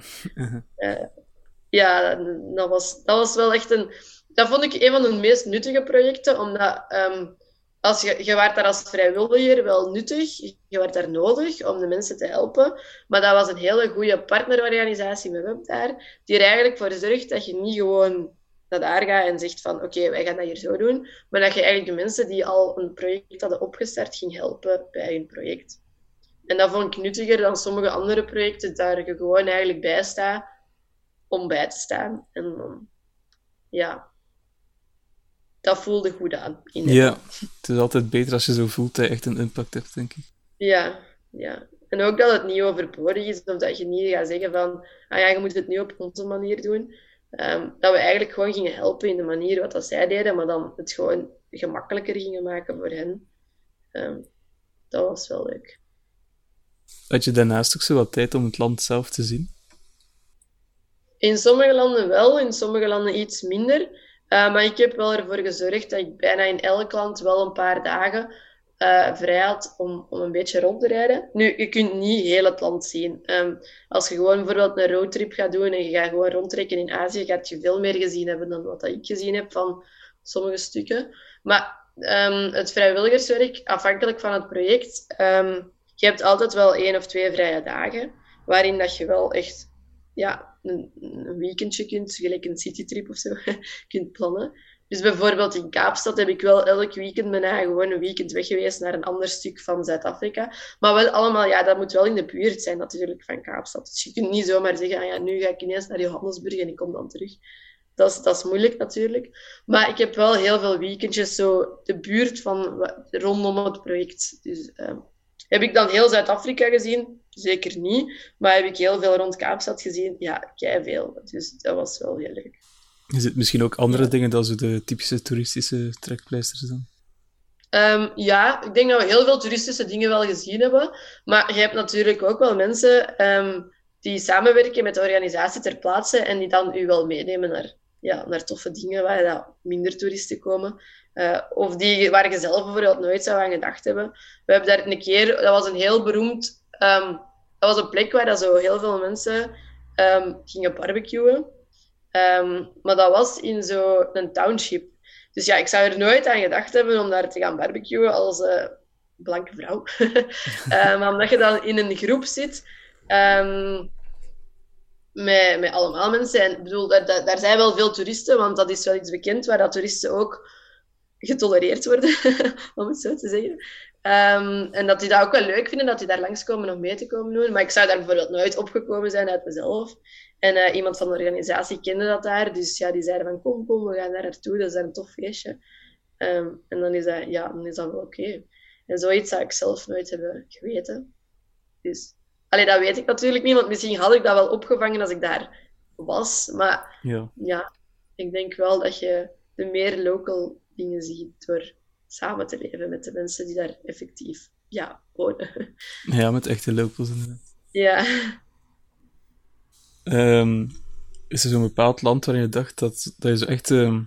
Uh, ja, dat was, dat was wel echt een... Dat vond ik een van de meest nuttige projecten, omdat um, als je, je werd daar als vrijwilliger wel nuttig, je werd daar nodig om de mensen te helpen. Maar dat was een hele goede partnerorganisatie met Web daar, die er eigenlijk voor zorgt dat je niet gewoon naar daar gaat en zegt van oké, wij gaan dat hier zo doen. Maar dat je eigenlijk de mensen die al een project hadden opgestart, ging helpen bij hun project. En dat vond ik nuttiger dan sommige andere projecten, daar je gewoon eigenlijk bij staat om bij te staan. En ja, dat voelde goed aan. ja, het is altijd beter als je zo voelt dat je echt een impact hebt, denk ik. Ja, ja. En ook dat het niet overbodig is, of dat je niet gaat zeggen van, ah ja, je moet het nu op onze manier doen. Ehm, dat we eigenlijk gewoon gingen helpen in de manier wat dat zij deden, maar dan het gewoon gemakkelijker gingen maken voor hen. Ehm, dat was wel leuk. Had je daarnaast ook zo wat tijd om het land zelf te zien? In sommige landen wel, in sommige landen iets minder. Uh, maar ik heb wel ervoor gezorgd dat ik bijna in elk land wel een paar dagen uh, vrij had om, om een beetje rond te rijden. Nu, je kunt niet heel het land zien. Um, als je gewoon bijvoorbeeld een roadtrip gaat doen en je gaat gewoon rondtrekken in Azië, gaat je veel meer gezien hebben dan wat ik gezien heb van sommige stukken. Maar um, het vrijwilligerswerk, afhankelijk van het project, um, je hebt altijd wel één of twee vrije dagen, waarin dat je wel echt ja, een, een weekendje kunt, gelijk een citytrip of zo, kunt plannen. Dus bijvoorbeeld in Kaapstad heb ik wel elk weekend bijna gewoon een weekend weg geweest naar een ander stuk van Zuid-Afrika. Maar wel allemaal, ja, dat moet wel in de buurt zijn natuurlijk van Kaapstad. Dus je kunt niet zomaar zeggen, ah ja, nu ga ik ineens naar Johannesburg en ik kom dan terug. dat is, dat is moeilijk natuurlijk. Maar ik heb wel heel veel weekendjes zo de buurt van rondom het project. Dus ehm, heb ik dan heel Zuid-Afrika gezien? Zeker niet. Maar heb ik heel veel rond Kaapstad gezien? Ja, veel. Dus dat was wel heel leuk. Is het misschien ook andere dingen dan zo de typische toeristische trekpleisters dan? Ehm, ja, ik denk dat we heel veel toeristische dingen wel gezien hebben. Maar je hebt natuurlijk ook wel mensen ehm, die samenwerken met de organisatie ter plaatse en die dan u wel meenemen naar, ja, naar toffe dingen waar dat minder toeristen komen. Eh, of die, waar je zelf bijvoorbeeld nooit zou aan gedacht hebben. We hebben daar een keer, dat was een heel beroemd, ehm, dat was een plek waar dat zo heel veel mensen gingen barbecuen. Ehm, maar dat was in zo'n township. Dus ja, ik zou er nooit aan gedacht hebben om daar te gaan barbecuen als eh, blanke vrouw. Eh, maar omdat je dan in een groep zit ehm, met, met allemaal mensen. En ik bedoel, daar, daar, zijn wel veel toeristen, want dat is wel iets bekend waar dat toeristen ook getolereerd worden, om het zo te zeggen. Ehm, en dat die dat ook wel leuk vinden, dat die daar langskomen om mee te komen doen. Maar ik zou daar bijvoorbeeld nooit opgekomen zijn uit mezelf. En eh, iemand van de organisatie kende dat daar. Dus ja, die zeiden van kom, kom, we gaan daar naartoe. Dat is daar een tof feestje. Ehm, en dan is dat, ja, dan is dat wel oké. En zoiets zou ik zelf nooit hebben geweten. Dus, allee, dat weet ik natuurlijk niet, want misschien had ik dat wel opgevangen als ik daar was. Maar Ja. ja, ik denk wel dat je de meer local dingen ziet door samen te leven met de mensen die daar effectief ja, wonen. ja, met echte locals inderdaad. ja. Ehm, is er zo'n bepaald land waarin je dacht dat, dat je zo echt ehm,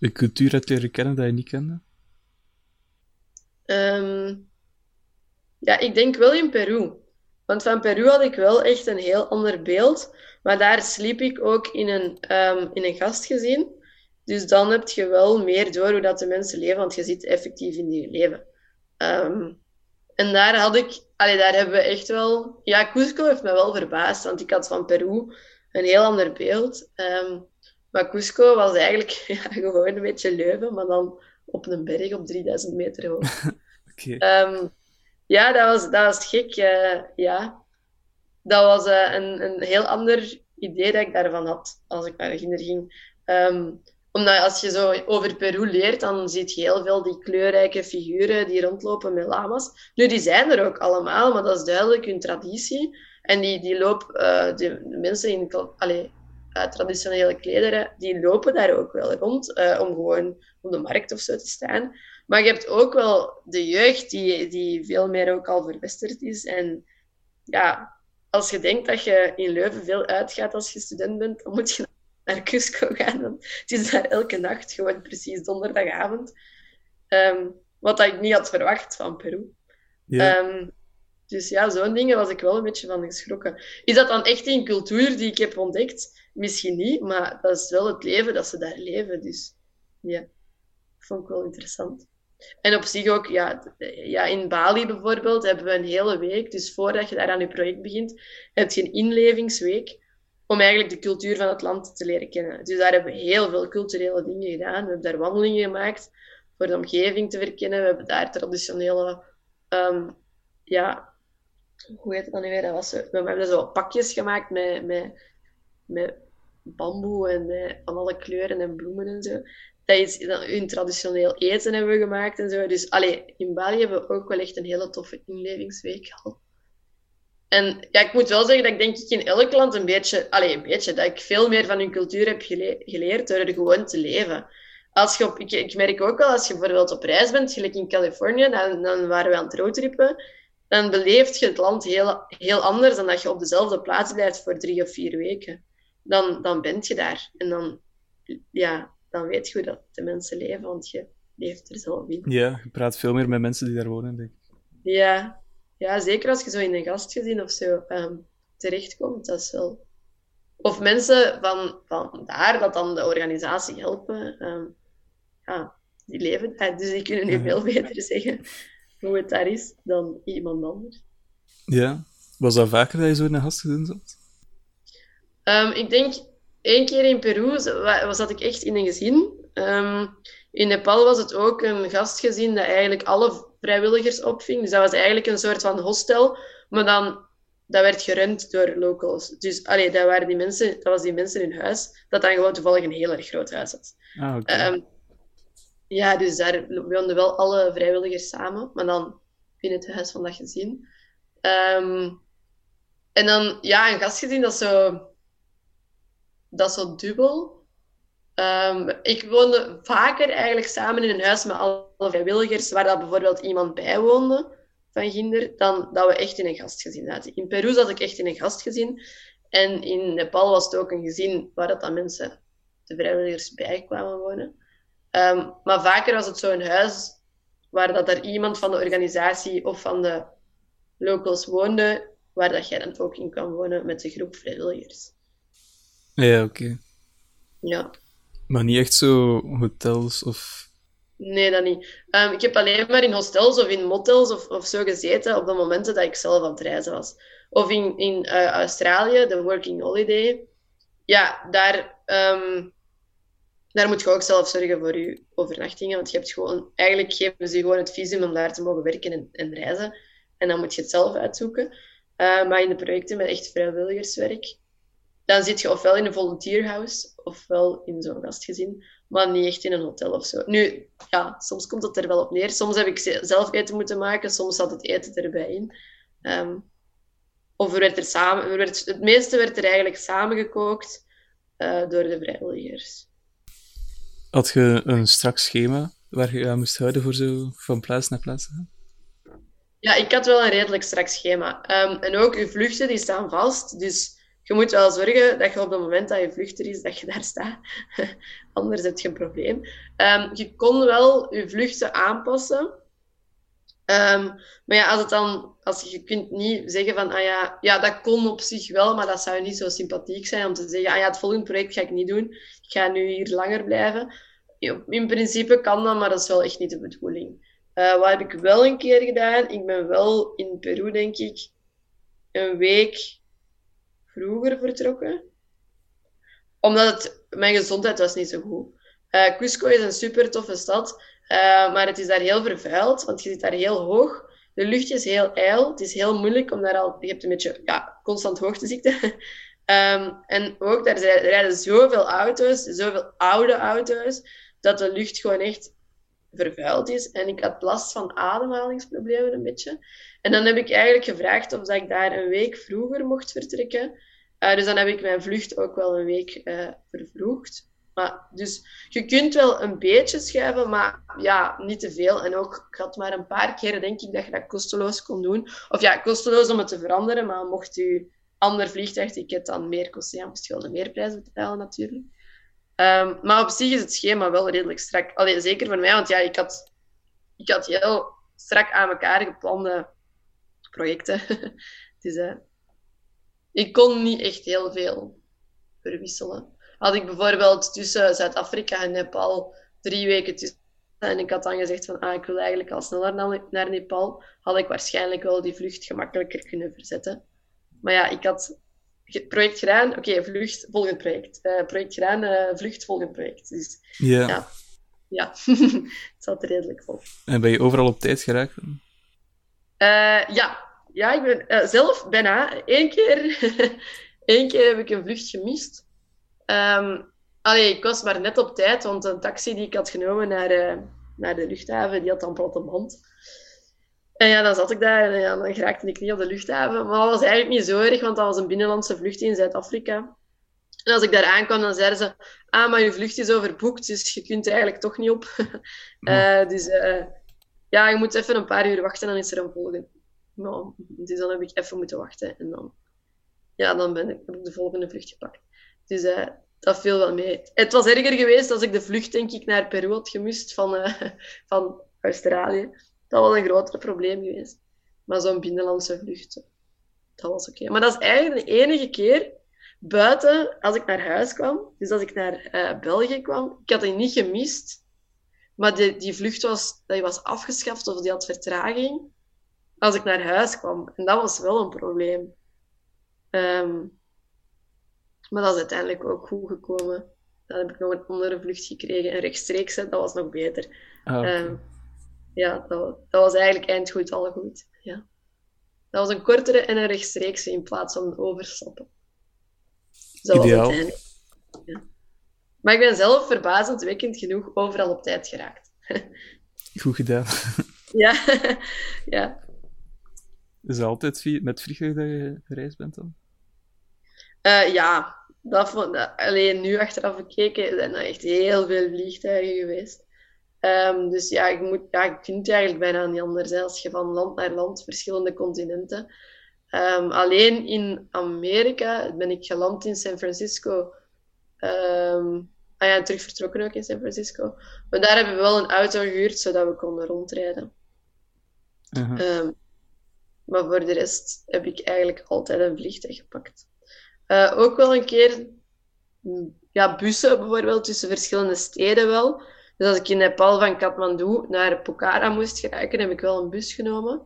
een cultuur hebt leren kennen dat je niet kende? Ehm, ja, ik denk wel in Peru. Want van Peru had ik wel echt een heel ander beeld. Maar daar sliep ik ook in een, in een gastgezin. Dus dan heb je wel meer door hoe dat de mensen leven, want je zit effectief in die leven. En daar had ik, allee, daar hebben we echt wel. Ja, Cusco heeft me wel verbaasd, want ik had van Peru een heel ander beeld. Ehm, maar Cusco was eigenlijk ja, gewoon een beetje Leuven, maar dan op een berg op 3000 meter hoog. Oké. Ehm, ja, dat was, dat was gek. eh, ja. Dat was eh, een, een heel ander idee dat ik daarvan had als ik naar Ginder ging. Ehm, omdat als je zo over Peru leert, dan zie je heel veel die kleurrijke figuren die rondlopen met lama's. Nu, die zijn er ook allemaal, maar dat is duidelijk hun traditie. En die, die loop, de, de mensen in eh, traditionele klederen, die lopen daar ook wel rond eh, om gewoon op de markt of zo te staan. Maar je hebt ook wel de jeugd die, die veel meer ook al verwesterd is. En ja, als je denkt dat je in Leuven veel uitgaat als je student bent, dan moet je naar Cusco gaan. Het is daar elke nacht, gewoon precies donderdagavond. Ehm, wat dat ik niet had verwacht van Peru. Ja. Ehm, dus ja, zo'n dingen was ik wel een beetje van geschrokken. Is dat dan echt een cultuur die ik heb ontdekt? Misschien niet, maar dat is wel het leven dat ze daar leven. Dus ja, vond ik wel interessant. En op zich ook, ja, ja, in Bali bijvoorbeeld hebben we een hele week. Dus voordat je daar aan je project begint, heb je een inlevingsweek om eigenlijk de cultuur van het land te leren kennen. Dus daar hebben we heel veel culturele dingen gedaan. We hebben daar wandelingen gemaakt voor de omgeving te verkennen. We hebben daar traditionele, ehm, ja, hoe heet het dan nu weer? Dat was we hebben zo pakjes gemaakt met, met, met bamboe en van alle kleuren en bloemen en zo. Dat is hun traditioneel eten hebben we gemaakt en zo. Dus allee, in Bali hebben we ook wel echt een hele toffe inlevingsweek gehad. En ja, ik moet wel zeggen dat ik denk ik in elk land een beetje, allee, een beetje, dat ik veel meer van hun cultuur heb gele- geleerd door er gewoon te leven. Als je op, ik, ik merk ook wel, als je bijvoorbeeld op reis bent, gelijk in Californië, dan, dan waren we aan het roadtrippen, dan beleeft je het land heel, heel anders dan dat je op dezelfde plaats blijft voor drie of vier weken. Dan, dan bent je daar. En dan, ja, dan weet je hoe dat de mensen leven, want je leeft er zelf in. ja, je praat veel meer met mensen die daar wonen, denk ik. Ja, ja, zeker als je zo in een gastgezin of zo ehm, terechtkomt, dat is wel... Of mensen van, van daar, dat dan de organisatie helpen, ehm, ja, die leven daar, dus die kunnen nu Mhm. veel beter zeggen hoe het daar is dan iemand anders. Ja. Was dat vaker dat je zo in een gastgezin zat? Ehm, ik denk één keer in Peru zat ik echt in een gezin. In Nepal was het ook een gastgezin dat eigenlijk alle vrijwilligers opving. Dus dat was eigenlijk een soort van hostel, maar dan dat werd gerund door locals. Dus allee, dat, waren die mensen, dat was die mensen in huis, dat dan gewoon toevallig een heel erg groot huis was. Ah. Ehm, ja, dus daar woonden wel alle vrijwilligers samen, maar dan binnen het huis van dat gezin. Ehm, en dan, ja, een gastgezin, dat is zo, dat is zo dubbel. Ehm, ik woonde vaker eigenlijk samen in een huis met alle vrijwilligers, waar dat bijvoorbeeld iemand bij woonde van Ginder, dan dat we echt in een gastgezin zaten. In Peru zat ik echt in een gastgezin. En in Nepal was het ook een gezin waar dat dan mensen, de vrijwilligers, bij kwamen wonen. Ehm, maar vaker was het zo een huis waar dat er iemand van de organisatie of van de locals woonde, waar dat jij dan ook in kan wonen met de groep vrijwilligers. Ja, oké. Ja. Maar niet echt zo hotels of... Nee, dat niet. Ehm, ik heb alleen maar in hostels of in motels of, of zo gezeten op de momenten dat ik zelf aan het reizen was. Of in, in eh, Australië, de Working Holiday. Ja, daar, ehm, daar moet je ook zelf zorgen voor je overnachtingen. Want je hebt gewoon, eigenlijk geven ze je gewoon het visum om daar te mogen werken en, en reizen. En dan moet je het zelf uitzoeken. Eh, maar in de projecten met echt vrijwilligerswerk, dan zit je ofwel in een volunteerhouse ofwel in zo'n gastgezin, maar niet echt in een hotel of zo. Nu, ja, soms komt het er wel op neer. Soms heb ik ze- zelf eten moeten maken, soms zat het eten erbij in. Ehm, of er werd er samen, er werd, het meeste werd er eigenlijk samengekookt eh door de vrijwilligers. Had je een strak schema waar je aan moest houden voor zo van plaats naar plaats te gaan? Ja, ik had wel een redelijk strak schema. Ehm, en ook je vluchten, die staan vast. Dus je moet wel zorgen dat je op het moment dat je vlucht er is, dat je daar staat. Anders heb je een probleem. Ehm, je kon wel je vluchten aanpassen. Ehm, maar ja, als het dan, als je, kunt niet zeggen van, ah ja, ja, dat kon op zich wel, maar dat zou niet zo sympathiek zijn om te zeggen, ah ja, het volgende project ga ik niet doen. Ik ga nu hier langer blijven. In principe kan dat, maar dat is wel echt niet de bedoeling. Eh, wat heb ik wel een keer gedaan? Ik ben wel in Peru, denk ik, een week vroeger vertrokken. Omdat het, mijn gezondheid was niet zo goed. Eh Cusco is een super toffe stad, eh, maar het is daar heel vervuild, want je zit daar heel hoog. De lucht is heel ijl. Het is heel moeilijk om daar al... Je hebt een beetje ja, constant hoogteziekte. Ehm, en ook, daar rijden zoveel auto's, zoveel oude auto's, dat de lucht gewoon echt vervuild is. En ik had last van ademhalingsproblemen een beetje. En dan heb ik eigenlijk gevraagd of ik daar een week vroeger mocht vertrekken. Eh, dus dan heb ik mijn vlucht ook wel een week eh, vervroegd. Maar, dus je kunt wel een beetje schuiven, maar ja, niet te veel. En ook, ik had maar een paar keren, denk ik, dat je dat kosteloos kon doen. Of ja, kosteloos om het te veranderen, maar mocht je ander vliegtuigticket dan meer kosten, ja, moest je wel de meerprijs betalen natuurlijk. Ehm, maar op zich is het schema wel redelijk strak. Allee, zeker voor mij, want ja, ik had, ik had heel strak aan elkaar geplande projecten. dus eh, ik kon niet echt heel veel verwisselen. Had ik bijvoorbeeld tussen Zuid-Afrika en Nepal drie weken tussen en ik had dan gezegd van ah, ik wil eigenlijk al sneller naar, Nepal, had ik waarschijnlijk wel die vlucht gemakkelijker kunnen verzetten. Maar ja, ik had project gedaan, oké, vlucht, volgend project. Eh, project gedaan, eh, vlucht, volgend project. Dus Ja. Ja. ja, het zat redelijk vol. En ben je overal op tijd geraakt? Eh, ja. ja, ik ben zelf bijna. Eén keer, één keer heb ik een vlucht gemist. Allee, ik was maar net op tijd, want een taxi die ik had genomen naar, naar de luchthaven, die had dan platte band. En ja, dan zat ik daar en ja, dan geraakte ik niet op de luchthaven. Maar dat was eigenlijk niet zo erg, want dat was een binnenlandse vlucht in Zuid-Afrika. En als ik daar aankwam, dan zeiden ze... Ah, maar je vlucht is overboekt, dus je kunt er eigenlijk toch niet op. Eh, dus eh, ja, je moet even een paar uur wachten, dan is er een volgende. Nou, dus dan heb ik even moeten wachten. En dan, ja, dan ben ik, heb ik de volgende vlucht gepakt. Dus eh, dat viel wel mee. Het was erger geweest als ik de vlucht, denk ik, naar Peru had gemist van, van Australië. Dat was een groter probleem geweest. Maar zo'n binnenlandse vlucht, dat was oké. Maar dat is eigenlijk de enige keer buiten als ik naar huis kwam. Dus als ik naar eh, België kwam, ik had die niet gemist. Maar die, die vlucht was, die was afgeschaft of die had vertraging als ik naar huis kwam. En dat was wel een probleem. Ehm, maar dat is uiteindelijk ook goed gekomen. Dan heb ik nog een andere vlucht gekregen. En rechtstreeks, dat was nog beter. Ah. Ehm, ja, dat, dat was eigenlijk eindgoed, al goed. Ja. Dat was een kortere en een rechtstreekse in plaats van overstappen. Zo was Ideaal. het. Ja. Maar ik ben zelf verbazendwekkend genoeg overal op tijd geraakt. Goed gedaan. Ja, ja. Is het altijd met vliegtuig dat je gereisd bent dan? Eh, ja, dat vond, dat- alleen nu achteraf bekeken zijn er echt heel veel vliegtuigen geweest. Ehm, dus ja, ik moet, ja, ik vind het eigenlijk bijna niet anders hè, als je van land naar land, verschillende continenten. Ehm, alleen in Amerika ben ik geland in San Francisco. Ehm, ah ja, terug vertrokken ook in San Francisco. Maar daar hebben we wel een auto gehuurd, zodat we konden rondrijden. Ehm, maar voor de rest heb ik eigenlijk altijd een vliegtuig gepakt. Eh, ook wel een keer mm, ja, bussen bijvoorbeeld tussen verschillende steden wel. Dus als ik in Nepal van Kathmandu naar Pokhara moest geraken, heb ik wel een bus genomen.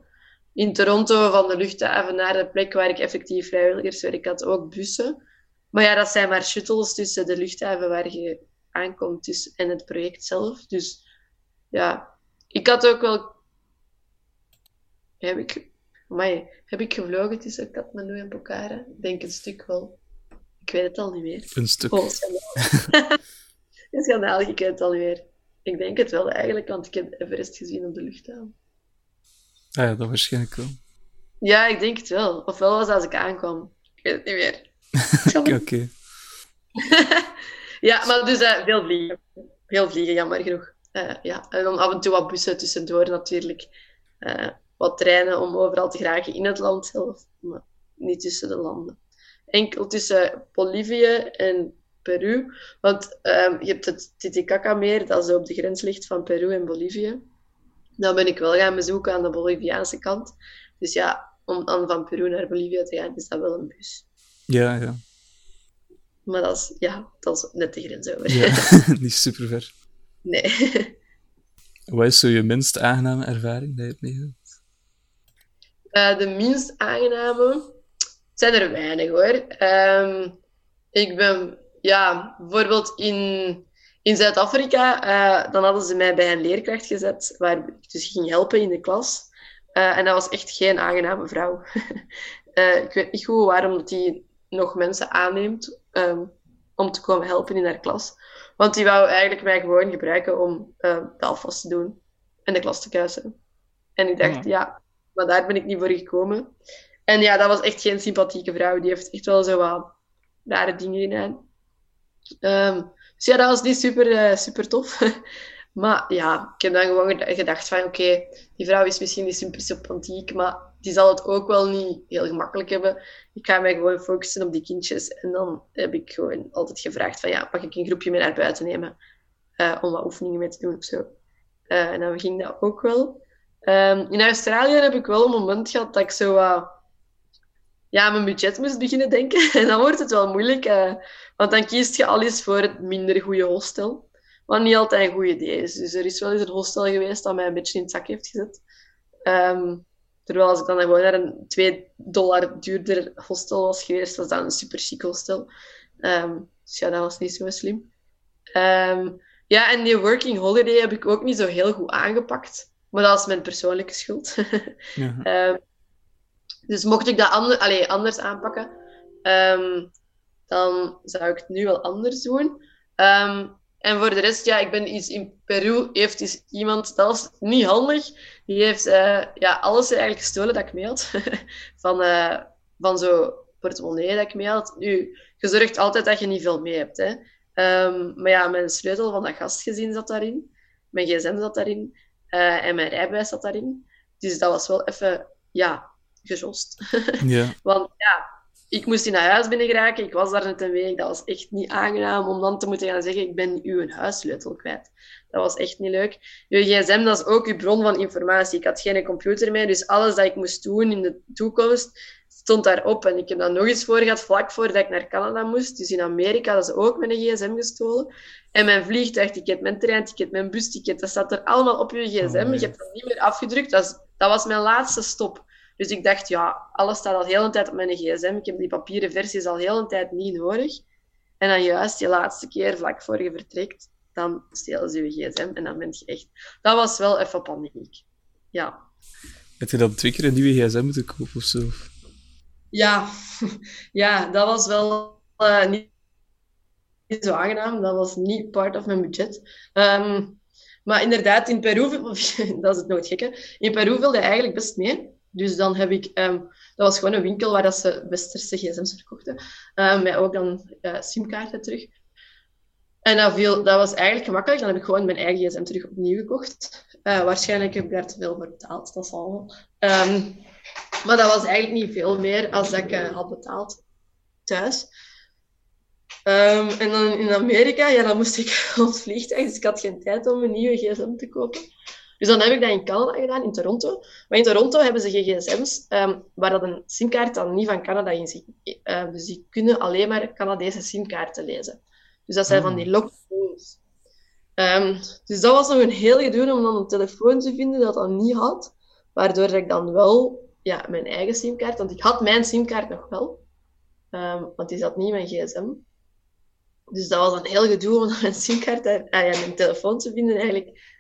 In Toronto van de luchthaven naar de plek waar ik effectief vrijwilligerswerk had, ook bussen. Maar ja, dat zijn maar shuttles tussen de luchthaven waar je aankomt dus, en het project zelf. Dus ja, ik had ook wel heb ik, amai, heb ik gevlogen tussen Kathmandu en Pokhara? Ik denk een stuk wel. Ik weet het al niet meer. Een stuk. Een schandaal, ik weet het al niet meer. Ik denk het wel eigenlijk, want ik heb Everest gezien op de luchthaven. Ah ja, dat waarschijnlijk wel. Ja, ik denk het wel. Ofwel was als ik aankwam. Ik weet het niet meer. Oké, ja, maar dus eh, veel vliegen. Veel vliegen, jammer genoeg. Eh, ja. En dan af en toe wat bussen tussendoor natuurlijk. Eh, wat treinen om overal te geraken in het land zelf, maar niet tussen de landen. Enkel tussen Bolivie en Peru. Want ehm, je hebt het Titicaca-meer, dat zo op de grens ligt van Peru en Bolivie. Dan ben ik wel gaan bezoeken aan de Boliviaanse kant. Dus ja, om dan van Peru naar Bolivia te gaan, is dat wel een bus. Ja, ja. Maar dat is, ja, dat is net de grens over. ja. Niet super ver. Nee. Wat is zo je minst aangename ervaring dat je hebt meegemaakt? Eh, de minst aangename zijn er weinig hoor. Ehm, ik ben, ja, bijvoorbeeld in, in Zuid-Afrika, eh, dan hadden ze mij bij een leerkracht gezet, waar ik dus ging helpen in de klas. Eh, en dat was echt geen aangename vrouw. Eh, ik weet niet goed waarom dat die nog mensen aanneemt ehm, om te komen helpen in haar klas. Want die wou eigenlijk mij gewoon gebruiken om de afwas te doen en de klas te kuisen. En ik dacht, Ja. ja, maar daar ben ik niet voor gekomen. En ja, dat was echt geen sympathieke vrouw. Die heeft echt wel zo wat rare dingen gedaan. Ehm, dus ja, dat was niet super, eh, super tof. maar ja, ik heb dan gewoon geda- gedacht van, oké, die vrouw is misschien niet super sympathiek, maar die zal het ook wel niet heel gemakkelijk hebben. Ik ga mij gewoon focussen op die kindjes. En dan heb ik gewoon altijd gevraagd van, ja, mag ik een groepje mee naar buiten nemen? eh, om wat oefeningen mee te doen of zo. Eh, en dan ging dat ook wel. Ehm, in Australië heb ik wel een moment gehad dat ik zo ja, mijn budget moest beginnen denken. En dan wordt het wel moeilijk, eh, want dan kiest je al eens voor het minder goede hostel. Wat niet altijd een goed idee is. Dus er is wel eens een hostel geweest dat mij een beetje in het zak heeft gezet. Ehm, terwijl als ik dan gewoon naar een 2 dollar duurder hostel was geweest, was dat een super chic hostel. Ehm, dus ja, dat was niet zo slim. Ehm, ja, en die working holiday heb ik ook niet zo heel goed aangepakt. Maar dat is mijn persoonlijke schuld. Ja. Dus mocht ik dat ander, allee, anders aanpakken, ehm, dan zou ik het nu wel anders doen. Ehm, en voor de rest, ja, ik ben iets in Peru, heeft dus iemand, dat was niet handig, die heeft eh, ja, alles eigenlijk gestolen dat ik mee van, eh, van zo'n portemonnee dat ik mee had. Nu, je zorgt altijd dat je niet veel mee hebt. Hè. Ehm, maar ja, mijn sleutel van dat gastgezin zat daarin. Mijn gsm zat daarin. eh, en mijn rijbewijs zat daarin. Dus dat was wel even, ja, gejost. ja. Want ja, ik moest in een huis binnen geraken. Ik was daar net een week. Dat was echt niet aangenaam om dan te moeten gaan zeggen: Ik ben uw huissleutel kwijt. Dat was echt niet leuk. Je gsm, dat is ook uw bron van informatie. Ik had geen computer mee, dus alles dat ik moest doen in de toekomst stond daarop. En ik heb dat nog eens voor gehad, vlak voordat ik naar Canada moest. Dus in Amerika hadden ze ook mijn gsm gestolen. En mijn vliegtuigticket, mijn treinticket, mijn busticket, dat staat er allemaal op je gsm. Oh, nee. Je hebt dat niet meer afgedrukt. Dat, dat was mijn laatste stop. Dus ik dacht, ja, alles staat al heel een tijd op mijn gsm. Ik heb die papieren versies al heel een tijd niet nodig. En dan juist die laatste keer, vlak voor je vertrekt, dan stelen ze je gsm en dan ben je echt... Dat was wel even paniek. Ja. Heb je dan twee keer een nieuwe gsm moeten kopen of zo? Ja, ja dat was wel eh, niet, zo aangenaam. Dat was niet part of mijn budget. Ehm, maar inderdaad, in Peru, dat is het nooit gekke, in Peru wilde eigenlijk best mee. Dus dan heb ik, ehm, dat was gewoon een winkel waar dat ze westerse gsm's verkochten. Um, met ook dan uh, simkaarten terug. En dat, viel, dat was eigenlijk gemakkelijk. Dan heb ik gewoon mijn eigen gsm terug opnieuw gekocht. Uh, waarschijnlijk heb ik daar te veel voor betaald, dat zal wel. Um, maar dat was eigenlijk niet veel meer als dat ik uh, had betaald thuis. En dan in Amerika, ja, dan moest ik op vliegtuig, dus ik had geen tijd om een nieuwe gsm te kopen. Dus dan heb ik dat in Canada gedaan, in Toronto. Maar in Toronto hebben ze geen gsm's um, waar dat een simkaart dan niet van Canada in zit. Uh, dus die kunnen alleen maar Canadese simkaarten lezen. Dus dat zijn van die lockphones. Um, dus dat was nog een heel gedoe om dan een telefoon te vinden dat dat niet had. Waardoor ik dan wel ja, mijn eigen simkaart, want ik had mijn simkaart nog wel. Um, want die zat niet in mijn gsm. Dus dat was een heel gedoe om mijn simkaart, ah ja, mijn telefoon te vinden eigenlijk.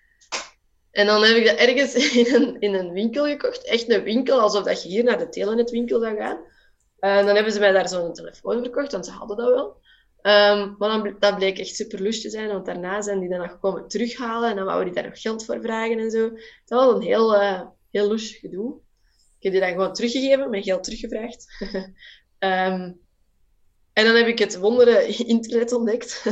En dan heb ik dat ergens in een, in een winkel gekocht. Echt een winkel, alsof dat je hier naar de telenetwinkel zou gaan. En dan hebben ze mij daar zo'n telefoon verkocht, want ze hadden dat wel. Um, maar dan, dat bleek echt super lust te zijn, want daarna zijn die dan nog komen terughalen en dan wouden die daar nog geld voor vragen en zo. Dat was een heel, uh, heel gedoe. Ik heb die dan gewoon teruggegeven, mijn geld teruggevraagd. um, en dan heb ik het wondere internet ontdekt.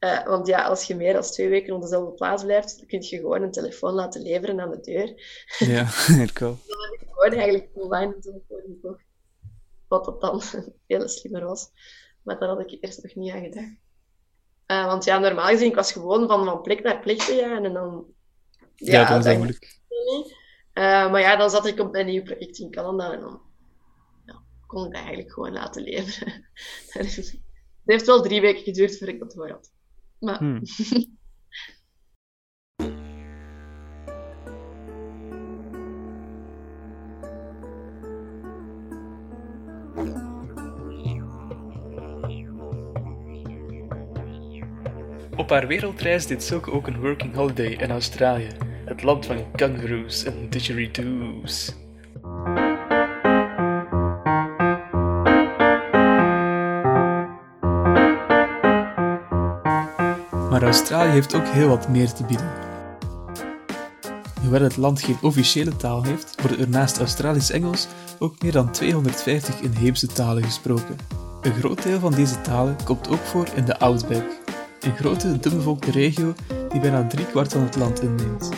Uh, want ja, als je meer dan twee weken op dezelfde plaats blijft, dan kun je gewoon een telefoon laten leveren aan de deur. ja, heel cool. Dan heb ik gewoon eigenlijk online een telefoon gekocht. Wat dat dan veel slimmer was. Maar daar had ik eerst nog niet aan gedacht. Uh, want ja, normaal gezien, ik was gewoon van, van plek naar plek te gaan en dan... Ja, ja dat is moeilijk. Uh, maar ja, dan zat ik op mijn nieuw project in Canada en dan ja, kon ik dat eigenlijk gewoon laten leveren. het heeft wel drie weken geduurd voordat ik dat door had. Maar... Hmm. Op haar wereldreis deed Silke ook een working holiday in Australië, het land van kangaroos en didgeridoos. Maar Australië heeft ook heel wat meer te bieden. Hoewel het land geen officiële taal heeft, worden er naast Australisch-Engels ook meer dan 250 inheemse talen gesproken. Een groot deel van deze talen komt ook voor in de Outback, een grote, dunbevolkte regio die bijna driekwart van het land inneemt.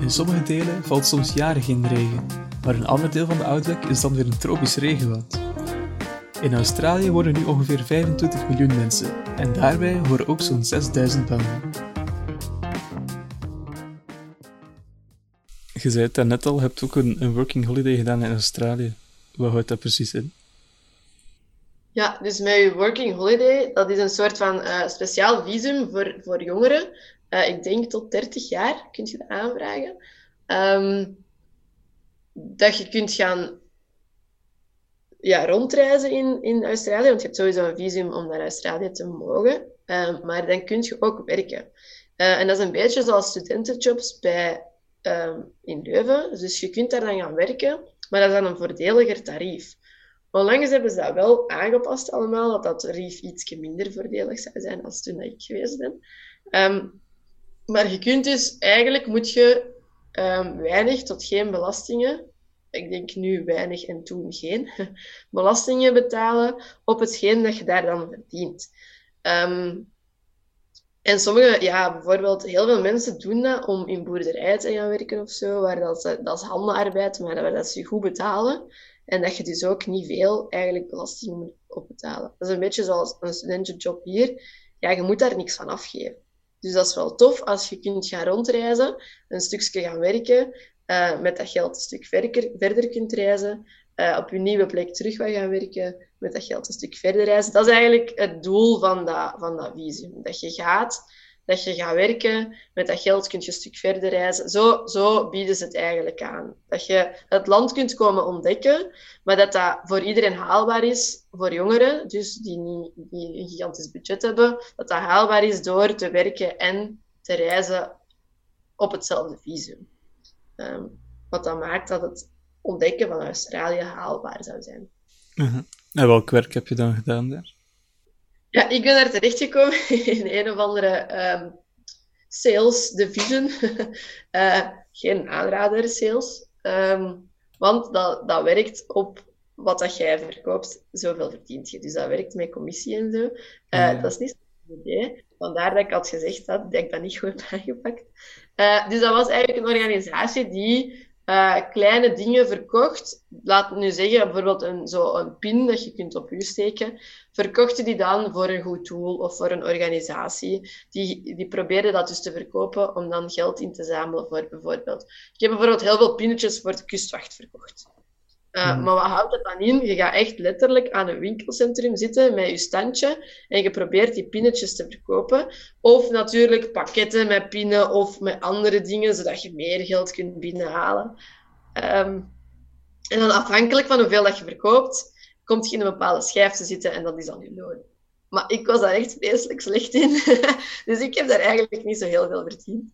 In sommige delen valt soms jaren geen regen, maar een ander deel van de Outback is dan weer een tropisch regenwoud. In Australië wonen nu ongeveer 25 miljoen mensen en daarbij horen ook zo'n 6000 banden. Je zei het net al, je hebt ook een, een working holiday gedaan in Australië. Wat houdt dat precies in? Ja, dus je working holiday, dat is een soort van uh, speciaal visum voor, voor jongeren. Uh, ik denk tot 30 jaar kun je dat aanvragen. Um, dat je kunt gaan ja, rondreizen in, in Australië, want je hebt sowieso een visum om naar Australië te mogen. Uh, maar dan kun je ook werken. en dat is een beetje zoals studentenjobs bij, um, in Leuven. Dus je kunt daar dan gaan werken, maar dat is dan een voordeliger tarief. Onlangs hebben ze dat wel aangepast allemaal, dat dat tarief iets minder voordelig zou zijn als toen ik geweest ben. Um, maar je kunt dus, eigenlijk moet je weinig tot geen belastingen, ik denk nu weinig en toen geen, belastingen betalen op hetgeen dat je daar dan verdient. Um, en sommige, ja, bijvoorbeeld, heel veel mensen doen dat om in boerderij te gaan werken of zo, waar dat, dat is handenarbeid, maar dat ze goed betalen. En dat je dus ook niet veel eigenlijk belasting moet opbetalen. Dat is een beetje zoals een studentenjob hier. Ja, je moet daar niks van afgeven. Dus dat is wel tof als je kunt gaan rondreizen, een stukje gaan werken, uh, met dat geld een stuk verder, verder kunt reizen, uh, op je nieuwe plek terug gaan werken, met dat geld een stuk verder reizen. Dat is eigenlijk het doel van dat, van dat visum. Dat je gaat dat je gaat werken. Met dat geld kun je een stuk verder reizen. Zo, zo bieden ze het eigenlijk aan. Dat je het land kunt komen ontdekken, maar dat dat voor iedereen haalbaar is, voor jongeren, dus die, niet, die een gigantisch budget hebben, dat dat haalbaar is door te werken en te reizen op hetzelfde visum. Um, Wat dan maakt dat het ontdekken van Australië haalbaar zou zijn. Mhm. En welk werk heb je dan gedaan daar? Ja, ik ben daar terechtgekomen in een of andere ehm, sales division. Eh, geen aanrader sales. Ehm, want dat, dat werkt op wat dat jij verkoopt, zoveel verdient je. Dus dat werkt met commissie en zo. Eh, Ja. Dat is niet zo'n idee. Vandaar dat ik had gezegd dat, dat ik dat niet goed heb aangepakt. Eh, dus dat was eigenlijk een organisatie die eh, kleine dingen verkocht. Laat nu zeggen, bijvoorbeeld een, zo een pin dat je kunt op je steken. Verkochten die dan voor een goed doel of voor een organisatie. Die, die probeerden dat dus te verkopen om dan geld in te zamelen voor bijvoorbeeld. Ik heb bijvoorbeeld heel veel pinnetjes voor de kustwacht verkocht. Uh, Mhm. Maar wat houdt het dan in? Je gaat echt letterlijk aan een winkelcentrum zitten met je standje en je probeert die pinnetjes te verkopen. Of natuurlijk pakketten met pinnen of met andere dingen, zodat je meer geld kunt binnenhalen. Ehm, en dan afhankelijk van hoeveel dat je verkoopt, komt je in een bepaalde schijf te zitten en dat is dan je loon. Maar ik was daar echt vreselijk slecht in. dus ik heb daar eigenlijk niet zo heel veel verdiend.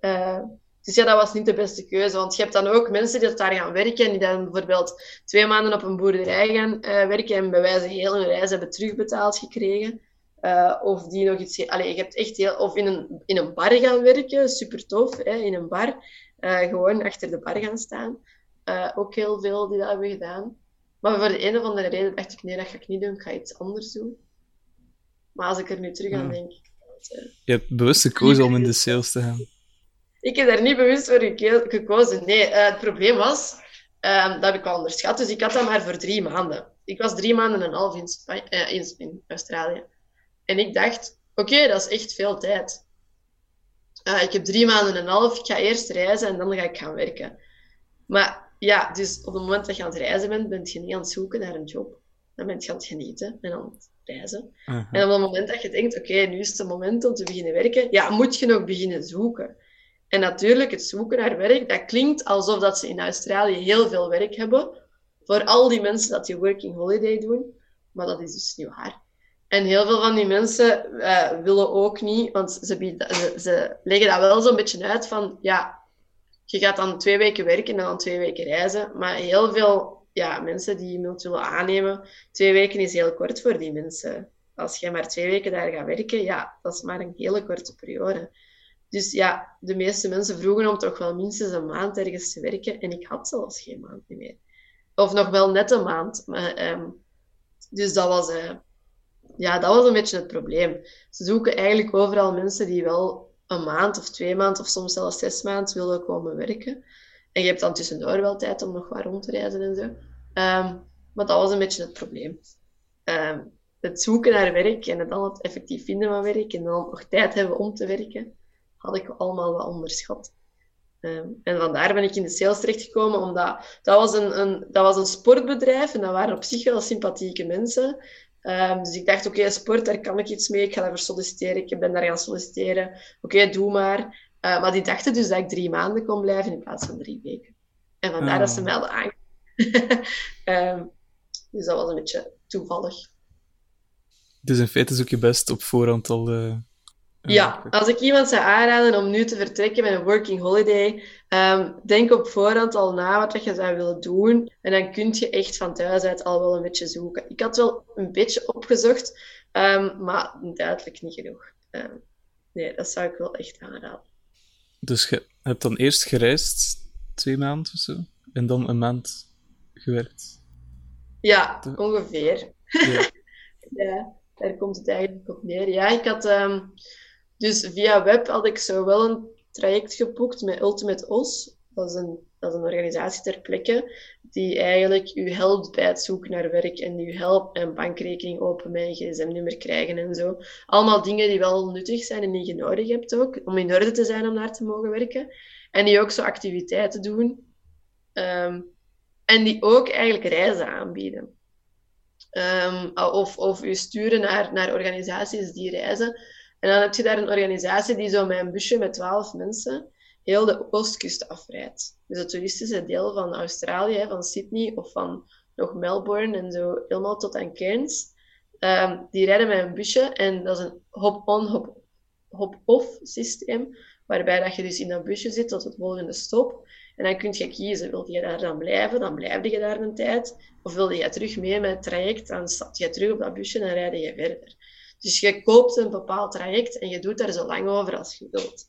Uh, dus ja, dat was niet de beste keuze. Want je hebt dan ook mensen die daar gaan werken en die dan bijvoorbeeld twee maanden op een boerderij gaan uh, werken en bij wijze heel hun reis hebben terugbetaald gekregen. Uh, of die nog iets... Allee, je hebt echt heel... Of in een, in een bar gaan werken, super tof, hè, in een bar. Uh, gewoon achter de bar gaan staan. Uh, ook heel veel die dat hebben gedaan. Maar voor de een of andere reden dacht ik, nee, dat ga ik niet doen. Ik ga iets anders doen. Maar als ik er nu terug aan Ja. denk... Dat, Je hebt bewust gekozen om in de sales te gaan. Ik heb daar niet bewust voor gekozen. Nee, uh, het probleem was, uh, dat heb ik al onderschat, dus ik had dat maar voor drie maanden. Ik was drie maanden en een half in, uh, in, in Australië. En ik dacht, oké, okay, dat is echt veel tijd. Uh, ik heb drie maanden en een half, ik ga eerst reizen en dan ga ik gaan werken. Maar ja, dus op het moment dat je aan het reizen bent, ben je niet aan het zoeken naar een job. Dan ben je aan het genieten en aan het reizen. En op het moment dat je denkt, oké, okay, nu is het het moment om te beginnen werken, ja, moet je nog beginnen zoeken. En natuurlijk, het zoeken naar werk, dat klinkt alsof dat ze in Australië heel veel werk hebben. Voor al die mensen dat die working holiday doen. Maar dat is dus niet waar. En heel veel van die mensen uh, willen ook niet, want ze, bieden, ze, leggen dat wel zo'n beetje uit van, ja, je gaat dan twee weken werken en dan twee weken reizen. Maar heel veel ja, mensen die iemand willen aannemen, twee weken is heel kort voor die mensen. Als jij maar twee weken daar gaat werken, ja, dat is maar een hele korte periode. Dus ja, de meeste mensen vroegen om toch wel minstens een maand ergens te werken. En ik had zelfs geen maand meer. Of nog wel net een maand. Maar, um, dus dat was, uh, ja, dat was een beetje het probleem. Ze zoeken eigenlijk overal mensen die wel een maand of twee maanden of soms zelfs zes maanden willen komen werken. En je hebt dan tussendoor wel tijd om nog wat rond te reizen en zo. Um, maar dat was een beetje het probleem. Um, het zoeken naar werk en dan het effectief vinden van werk en dan nog tijd hebben om te werken had ik allemaal wat onderschat. Um, en vandaar ben ik in de sales terechtgekomen, omdat dat was een, een, dat was een sportbedrijf en dat waren op zich wel sympathieke mensen. Um, dus ik dacht, oké, okay, sport, daar kan ik iets mee, ik ga daarvoor solliciteren, ik ben daar gaan solliciteren. Oké, okay, doe maar. Uh, maar die dachten dus dat ik drie maanden kon blijven in plaats van drie weken. En vandaar oh. dat ze mij hadden aan. um, dus dat was een beetje toevallig. Dus in feite zoek je best op voorhand al... Uh... Ja, als ik iemand zou aanraden om nu te vertrekken met een working holiday, um, denk op voorhand al na wat je zou willen doen. En dan kun je echt van thuis uit al wel een beetje zoeken. Ik had wel een beetje opgezocht, um, maar duidelijk niet genoeg. Um, nee, dat zou ik wel echt aanraden. Dus je hebt dan eerst gereisd, twee maanden of zo, en dan een maand gewerkt? Ja, de... ongeveer. Ja. ja, daar komt het eigenlijk op neer. Ja, ik had... Um, dus via web had ik zo wel een traject geboekt met Ultimate OS. Dat is een, dat is een organisatie ter plekke die eigenlijk u helpt bij het zoeken naar werk en u helpt een bankrekening open met een gsm-nummer krijgen en zo. Allemaal dingen die wel nuttig zijn en die je nodig hebt ook, om in orde te zijn om naar te mogen werken. En die ook zo activiteiten doen. Um, en die ook eigenlijk reizen aanbieden. Um, of, of u sturen naar, naar organisaties die reizen. En dan heb je daar een organisatie die zo met een busje met twaalf mensen heel de oostkust afrijdt. Dus het toeristische deel van Australië, van Sydney of van nog Melbourne en zo helemaal tot aan Cairns. Um, die rijden met een busje en dat is een hop-on, hop-off systeem, waarbij dat je dus in dat busje zit tot het volgende stop. En dan kun je kiezen, wil je daar dan blijven, dan blijf je daar een tijd. Of wil je terug mee met het traject, dan stap je terug op dat busje en rijd je verder. Dus je koopt een bepaald traject en je doet daar zo lang over als je wilt.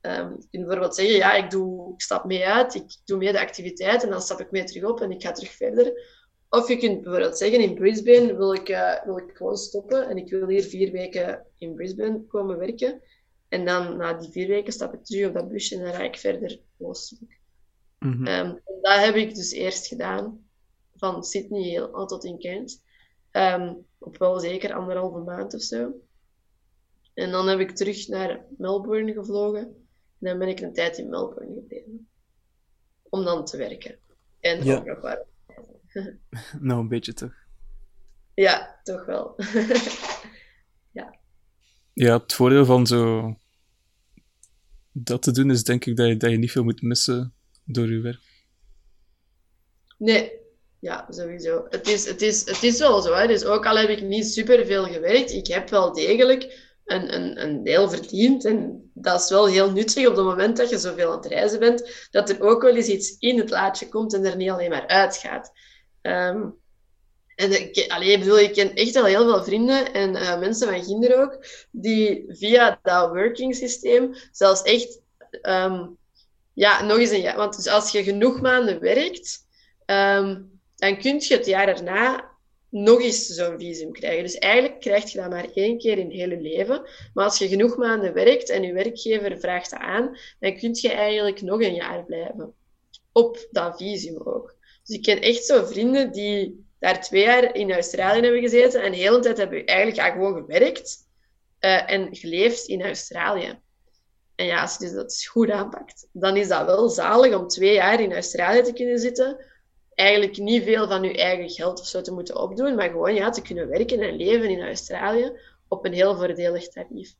Um, je kunt bijvoorbeeld zeggen, ja, ik, doe, ik stap mee uit, ik doe mee de activiteit en dan stap ik mee terug op en ik ga terug verder. Of je kunt bijvoorbeeld zeggen, in Brisbane wil ik, uh, wil ik gewoon stoppen en ik wil hier vier weken in Brisbane komen werken. En dan na die vier weken stap ik terug op dat busje en dan ga ik verder oostelijk. Mm um, dat heb ik dus eerst gedaan, van Sydney heel, tot in Kent. Um, op wel zeker anderhalve maand of zo. En dan heb ik terug naar Melbourne gevlogen. En dan ben ik een tijd in Melbourne gebleven. Om dan te werken. En ja. ook nog waar. nou, een beetje toch? Ja, toch wel. ja. Ja, het voordeel van zo dat te doen is denk ik dat je, dat je niet veel moet missen door je werk. Nee, ja, sowieso. Het is, het is, het is wel zo. Hè. Dus ook al heb ik niet superveel gewerkt, ik heb wel degelijk een, een, een deel verdiend. En dat is wel heel nuttig op het moment dat je zoveel aan het reizen bent, dat er ook wel eens iets in het laadje komt en er niet alleen maar uitgaat. Um, en ik, bedoel, ik ken echt al heel veel vrienden en uh, mensen van Ginder ook, die via dat working systeem zelfs echt, um, ja, nog eens een jaar. Want dus als je genoeg maanden werkt, um, dan kun je het jaar daarna nog eens zo'n visum krijgen. Dus eigenlijk krijg je dat maar één keer in het hele leven. Maar als je genoeg maanden werkt en je werkgever vraagt dat aan, dan kun je eigenlijk nog een jaar blijven. Op dat visum ook. Dus ik ken echt zo vrienden die daar twee jaar in Australië hebben gezeten en de hele tijd hebben eigenlijk gewoon gewerkt uh, en geleefd in Australië. En ja, als je dus dat goed aanpakt, dan is dat wel zalig om twee jaar in Australië te kunnen zitten. Eigenlijk niet veel van je eigen geld of zo te moeten opdoen, maar gewoon ja, te kunnen werken en leven in Australië op een heel voordelig tarief.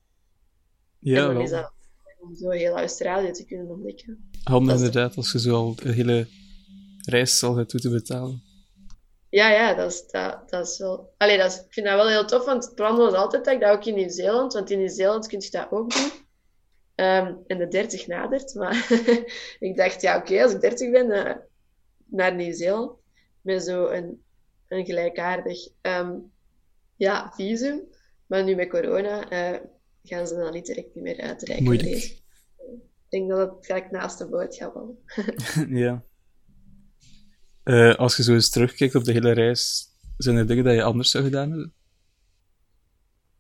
Ja, en dan is dat om zo heel Australië te kunnen ontdekken. Handig inderdaad, als je zo al een hele reis zal gaan toe te betalen. Ja, ja, dat is, dat, dat is wel... Allee, dat is, ik vind dat wel heel tof, want het plan was altijd dat ik dat ook in Nieuw-Zeeland... Want in Nieuw-Zeeland kun je dat ook doen. Um, en de 30 nadert. Maar ik dacht, ja, oké, als ik 30 ben, naar Nieuw-Zeeland. Met zo een, een gelijkaardig um, ja, visum. Maar nu met corona uh, gaan ze dan niet direct niet meer uitreiken. Moeilijk. Ik denk dat het gelijk naast de boot gaat vallen. ja. Uh, als je zo eens terugkijkt op de hele reis, zijn er dingen dat je anders zou gedaan hebben?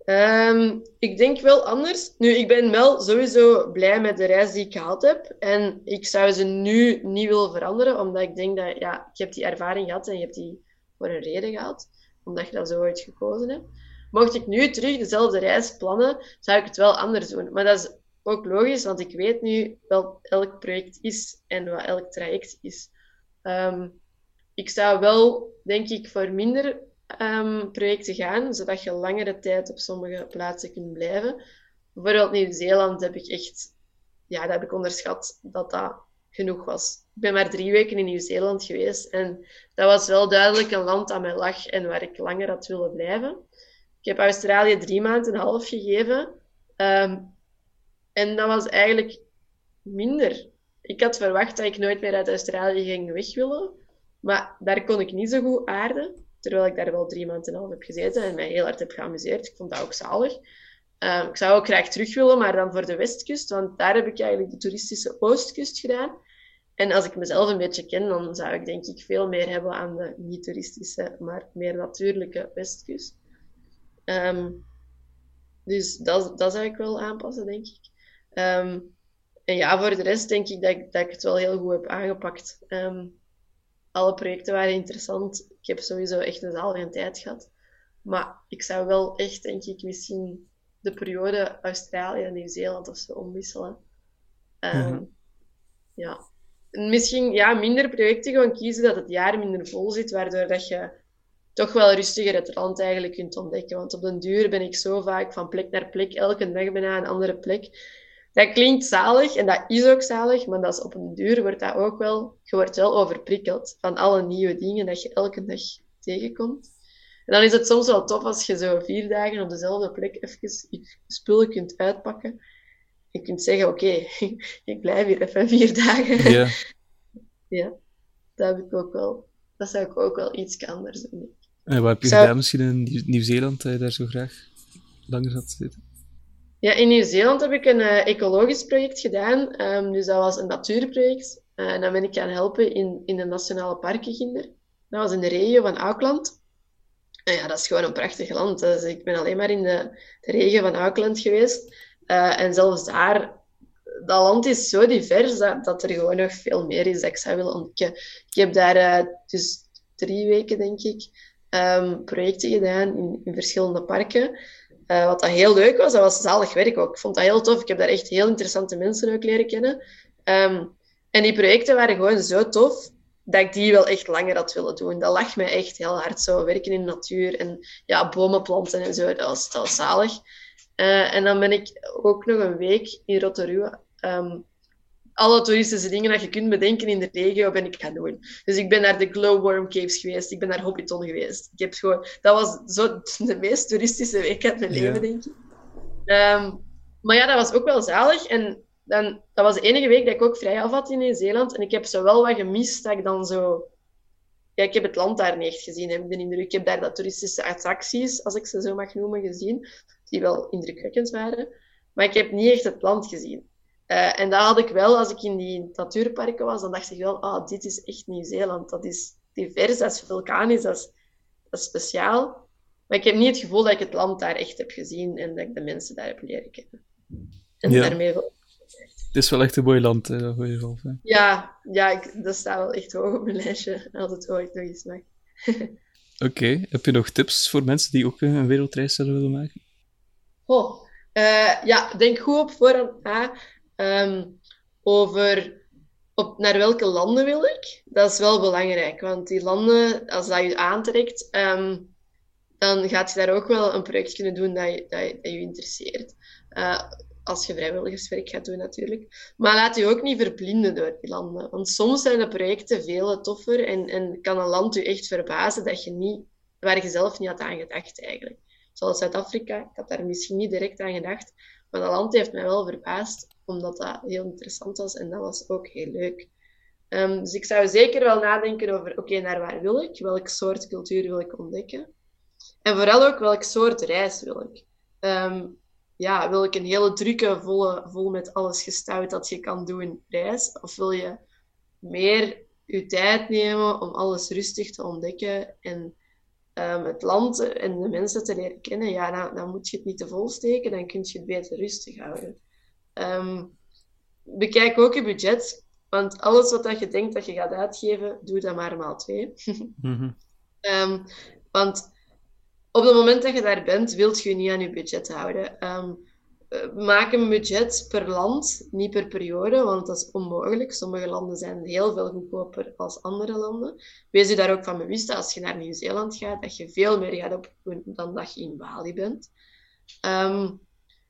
Um, ik denk wel anders. Nu, ik ben wel sowieso blij met de reis die ik gehad heb. En ik zou ze nu niet willen veranderen, omdat ik denk dat ja, je hebt die ervaring gehad en je hebt die voor een reden gehad, omdat je dat zo ooit gekozen hebt. Mocht ik nu terug dezelfde reis plannen, zou ik het wel anders doen. Maar dat is ook logisch, want ik weet nu wel elk project is en wat elk traject is. Um, ik zou wel, denk ik, voor minder um, projecten gaan, zodat je langere tijd op sommige plaatsen kunt blijven. Bijvoorbeeld Nieuw-Zeeland heb ik echt, ja, dat heb ik onderschat dat dat genoeg was. Ik ben maar drie weken in Nieuw-Zeeland geweest en dat was wel duidelijk een land aan mij lag en waar ik langer had willen blijven. Ik heb Australië drie maanden en een half gegeven um, en dat was eigenlijk minder. Ik had verwacht dat ik nooit meer uit Australië ging weg willen. Maar daar kon ik niet zo goed aarden, terwijl ik daar wel drie maanden en een half heb gezeten en mij heel hard heb geamuseerd. Ik vond dat ook zalig. Uh, ik zou ook graag terug willen, maar dan voor de westkust, want daar heb ik eigenlijk de toeristische oostkust gedaan. En als ik mezelf een beetje ken, dan zou ik denk ik veel meer hebben aan de niet-toeristische, maar meer natuurlijke westkust. Um, dus dat, dat zou ik wel aanpassen, denk ik. Um, en ja, voor de rest denk ik dat, ik dat ik het wel heel goed heb aangepakt. Alle projecten waren interessant. Ik heb sowieso echt een zalige tijd gehad. Maar ik zou wel echt, denk ik, misschien de periode Australië en Nieuw-Zeeland of zo omwisselen. Um, Ja. Misschien ja, minder projecten gewoon kiezen dat het jaar minder vol zit, waardoor dat je toch wel rustiger het land eigenlijk kunt ontdekken. Want op den duur ben ik zo vaak van plek naar plek, elke dag bijna een andere plek dat klinkt zalig en dat is ook zalig, maar dat is op een duur wordt dat ook wel, je wordt wel overprikkeld van alle nieuwe dingen dat je elke dag tegenkomt. En dan is het soms wel tof als je zo vier dagen op dezelfde plek even je spullen kunt uitpakken. Je kunt zeggen, oké, ik blijf hier even vier dagen. Ja, dat heb ik ook wel. Dat zou ik ook wel iets anders doen. En wat heb je Zou- gedaan misschien in Nieuw- Nieuw-Zeeland, dat je daar zo graag langer zat te zitten? Ja, in Nieuw-Zeeland heb ik een eh, ecologisch project gedaan. Ehm, dus dat was een natuurproject. Eh, en dan ben ik gaan helpen in, in de nationale parken Ginder. Dat was in de regio van Auckland. En ja, dat is gewoon een prachtig land. Dus ik ben alleen maar in de, de regio van Auckland geweest. Eh, en zelfs daar, dat land is zo divers dat, dat er gewoon nog veel meer is dat ik zou willen ontdekken. Ik heb daar dus drie weken, denk ik, ehm, projecten gedaan in, in verschillende parken. Eh, wat dat heel leuk was, dat was zalig werk ook. Ik vond dat heel tof. Ik heb daar echt heel interessante mensen ook leren kennen. Ehm, en die projecten waren gewoon zo tof dat ik die wel echt langer had willen doen. Dat lag mij echt heel hard zo. Werken in de natuur en ja, bomen planten en zo, dat was, dat zalig. Eh, en dan ben ik ook nog een week in Rotorua. ehm, alle toeristische dingen dat je kunt bedenken in de regio ben ik gaan doen. Dus ik ben naar de Glowworm Caves geweest, ik ben naar Hobbiton geweest. Ik heb gewoon, dat was zo de meest toeristische week uit mijn leven, denk ik. Ehm, maar ja, dat was ook wel zalig. En dan, dat was de enige week dat ik ook vrij af had in Nieuw-Zeeland. En ik heb zo wel wat gemist dat ik dan zo... Ja, ik heb het land daar niet echt gezien, heb ik de indruk. Ik heb daar dat toeristische attracties, als ik ze zo mag noemen, gezien. Die wel indrukwekkend waren. Maar ik heb niet echt het land gezien. Eh, en dat had ik wel, als ik in die natuurparken was, dan dacht ik wel, ah, dit is echt Nieuw-Zeeland. Dat is divers, dat is vulkanisch, dat is, dat is speciaal. Maar ik heb niet het gevoel dat ik het land daar echt heb gezien en dat ik de mensen daar heb leren kennen. En Ja. daarmee wel. Het is wel echt een mooi land, hè, dat hoor je wel. hè. Ja, ja ik, dat staat wel echt hoog op mijn lijstje. Als het ooit nog eens mag. Oké, heb je nog tips voor mensen die ook een wereldreis zouden willen maken? Oh, eh, ja, denk goed op voorhand na ehm, over op naar welke landen wil ik. Dat is wel belangrijk, want die landen, als dat je aantrekt, ehm, dan gaat je daar ook wel een project kunnen doen dat je, dat je, interesseert. Eh, als je vrijwilligerswerk gaat doen natuurlijk. Maar laat je ook niet verblinden door die landen. Want soms zijn de projecten veel toffer en, en kan een land je echt verbazen dat je niet, waar je zelf niet had aan gedacht eigenlijk. Zoals Zuid-Afrika, ik had daar misschien niet direct aan gedacht, maar dat land heeft mij wel verbaasd, omdat dat heel interessant was en dat was ook heel leuk. Ehm, dus ik zou zeker wel nadenken over, oké, naar waar wil ik? Welk soort cultuur wil ik ontdekken? En vooral ook, welk soort reis wil ik? Ehm, ja, wil ik een hele drukke, volle, vol met alles gestouwd dat je kan doen reis? Of wil je meer je tijd nemen om alles rustig te ontdekken en ehm, het land en de mensen te leren kennen? Ja, dan, dan moet je het niet te vol steken, dan kun je het beter rustig houden. Ehm, bekijk ook je budget, want alles wat dat je denkt dat je gaat uitgeven, doe dat maar maal twee. Mhm. Ehm, want op het moment dat je daar bent, wilt je je niet aan je budget houden. Ehm, eh, maak een budget per land, niet per periode, want dat is onmogelijk. Sommige landen zijn heel veel goedkoper als andere landen. Wees je daar ook van bewust dat als je naar Nieuw-Zeeland gaat, dat je veel meer gaat opdoen dan dat je in Bali bent. Ehm,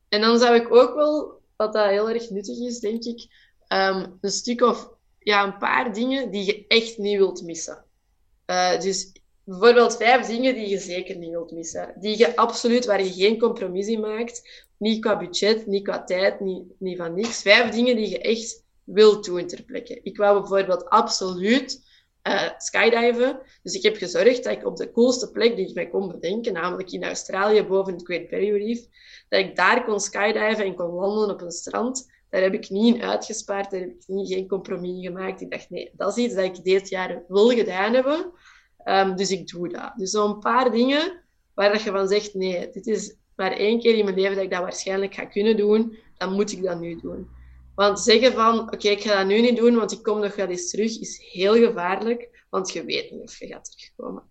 en dan zou ik ook wel, wat dat heel erg nuttig is, denk ik, ehm, een stuk of ja, een paar dingen die je echt niet wilt missen. Eh, dus bijvoorbeeld vijf dingen die je zeker niet wilt missen. Die je absoluut, waar je geen compromis in maakt. Niet qua budget, niet qua tijd, niet, niet van niks. Vijf dingen die je echt wilt doen ter plekke. Ik wou bijvoorbeeld absoluut eh, skydiven. Dus ik heb gezorgd dat ik op de coolste plek die ik mij kon bedenken, namelijk in Australië boven het Great Barrier Reef, dat ik daar kon skydiven en kon wandelen op een strand. Daar heb ik niet in uitgespaard, daar heb ik niet, geen compromis gemaakt. Ik dacht, nee, dat is iets dat ik dit jaar wil gedaan hebben. Ehm, dus ik doe dat. Dus zo'n paar dingen waar dat je van zegt, nee, dit is maar één keer in mijn leven dat ik dat waarschijnlijk ga kunnen doen, dan moet ik dat nu doen. Want zeggen van, oké, ik ga dat nu niet doen, want ik kom nog wel eens terug, is heel gevaarlijk, want je weet niet of je gaat terugkomen.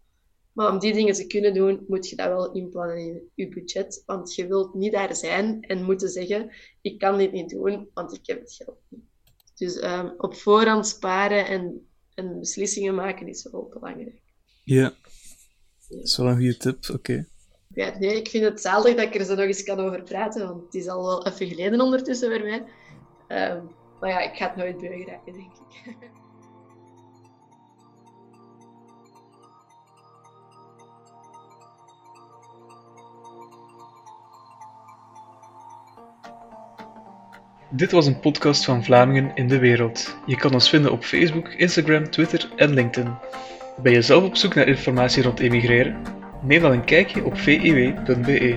Maar om die dingen te kunnen doen, moet je dat wel inplannen in je budget, want je wilt niet daar zijn en moeten zeggen, ik kan dit niet doen, want ik heb het geld niet. Dus ehm, op voorhand sparen en, en beslissingen maken is wel belangrijk. Ja, dat is wel een goede tip. Oké. Ja, nee, ik vind het zalig dat ik er zo nog eens kan over praten, want het is al wel even geleden ondertussen voor mij. Ehm, maar ja, ik ga het nooit beu denk ik. Dit was een podcast van Vlamingen in de wereld. Je kan ons vinden op Facebook, Instagram, Twitter en LinkedIn. Ben je zelf op zoek naar informatie rond emigreren? Neem dan een kijkje op viw.be.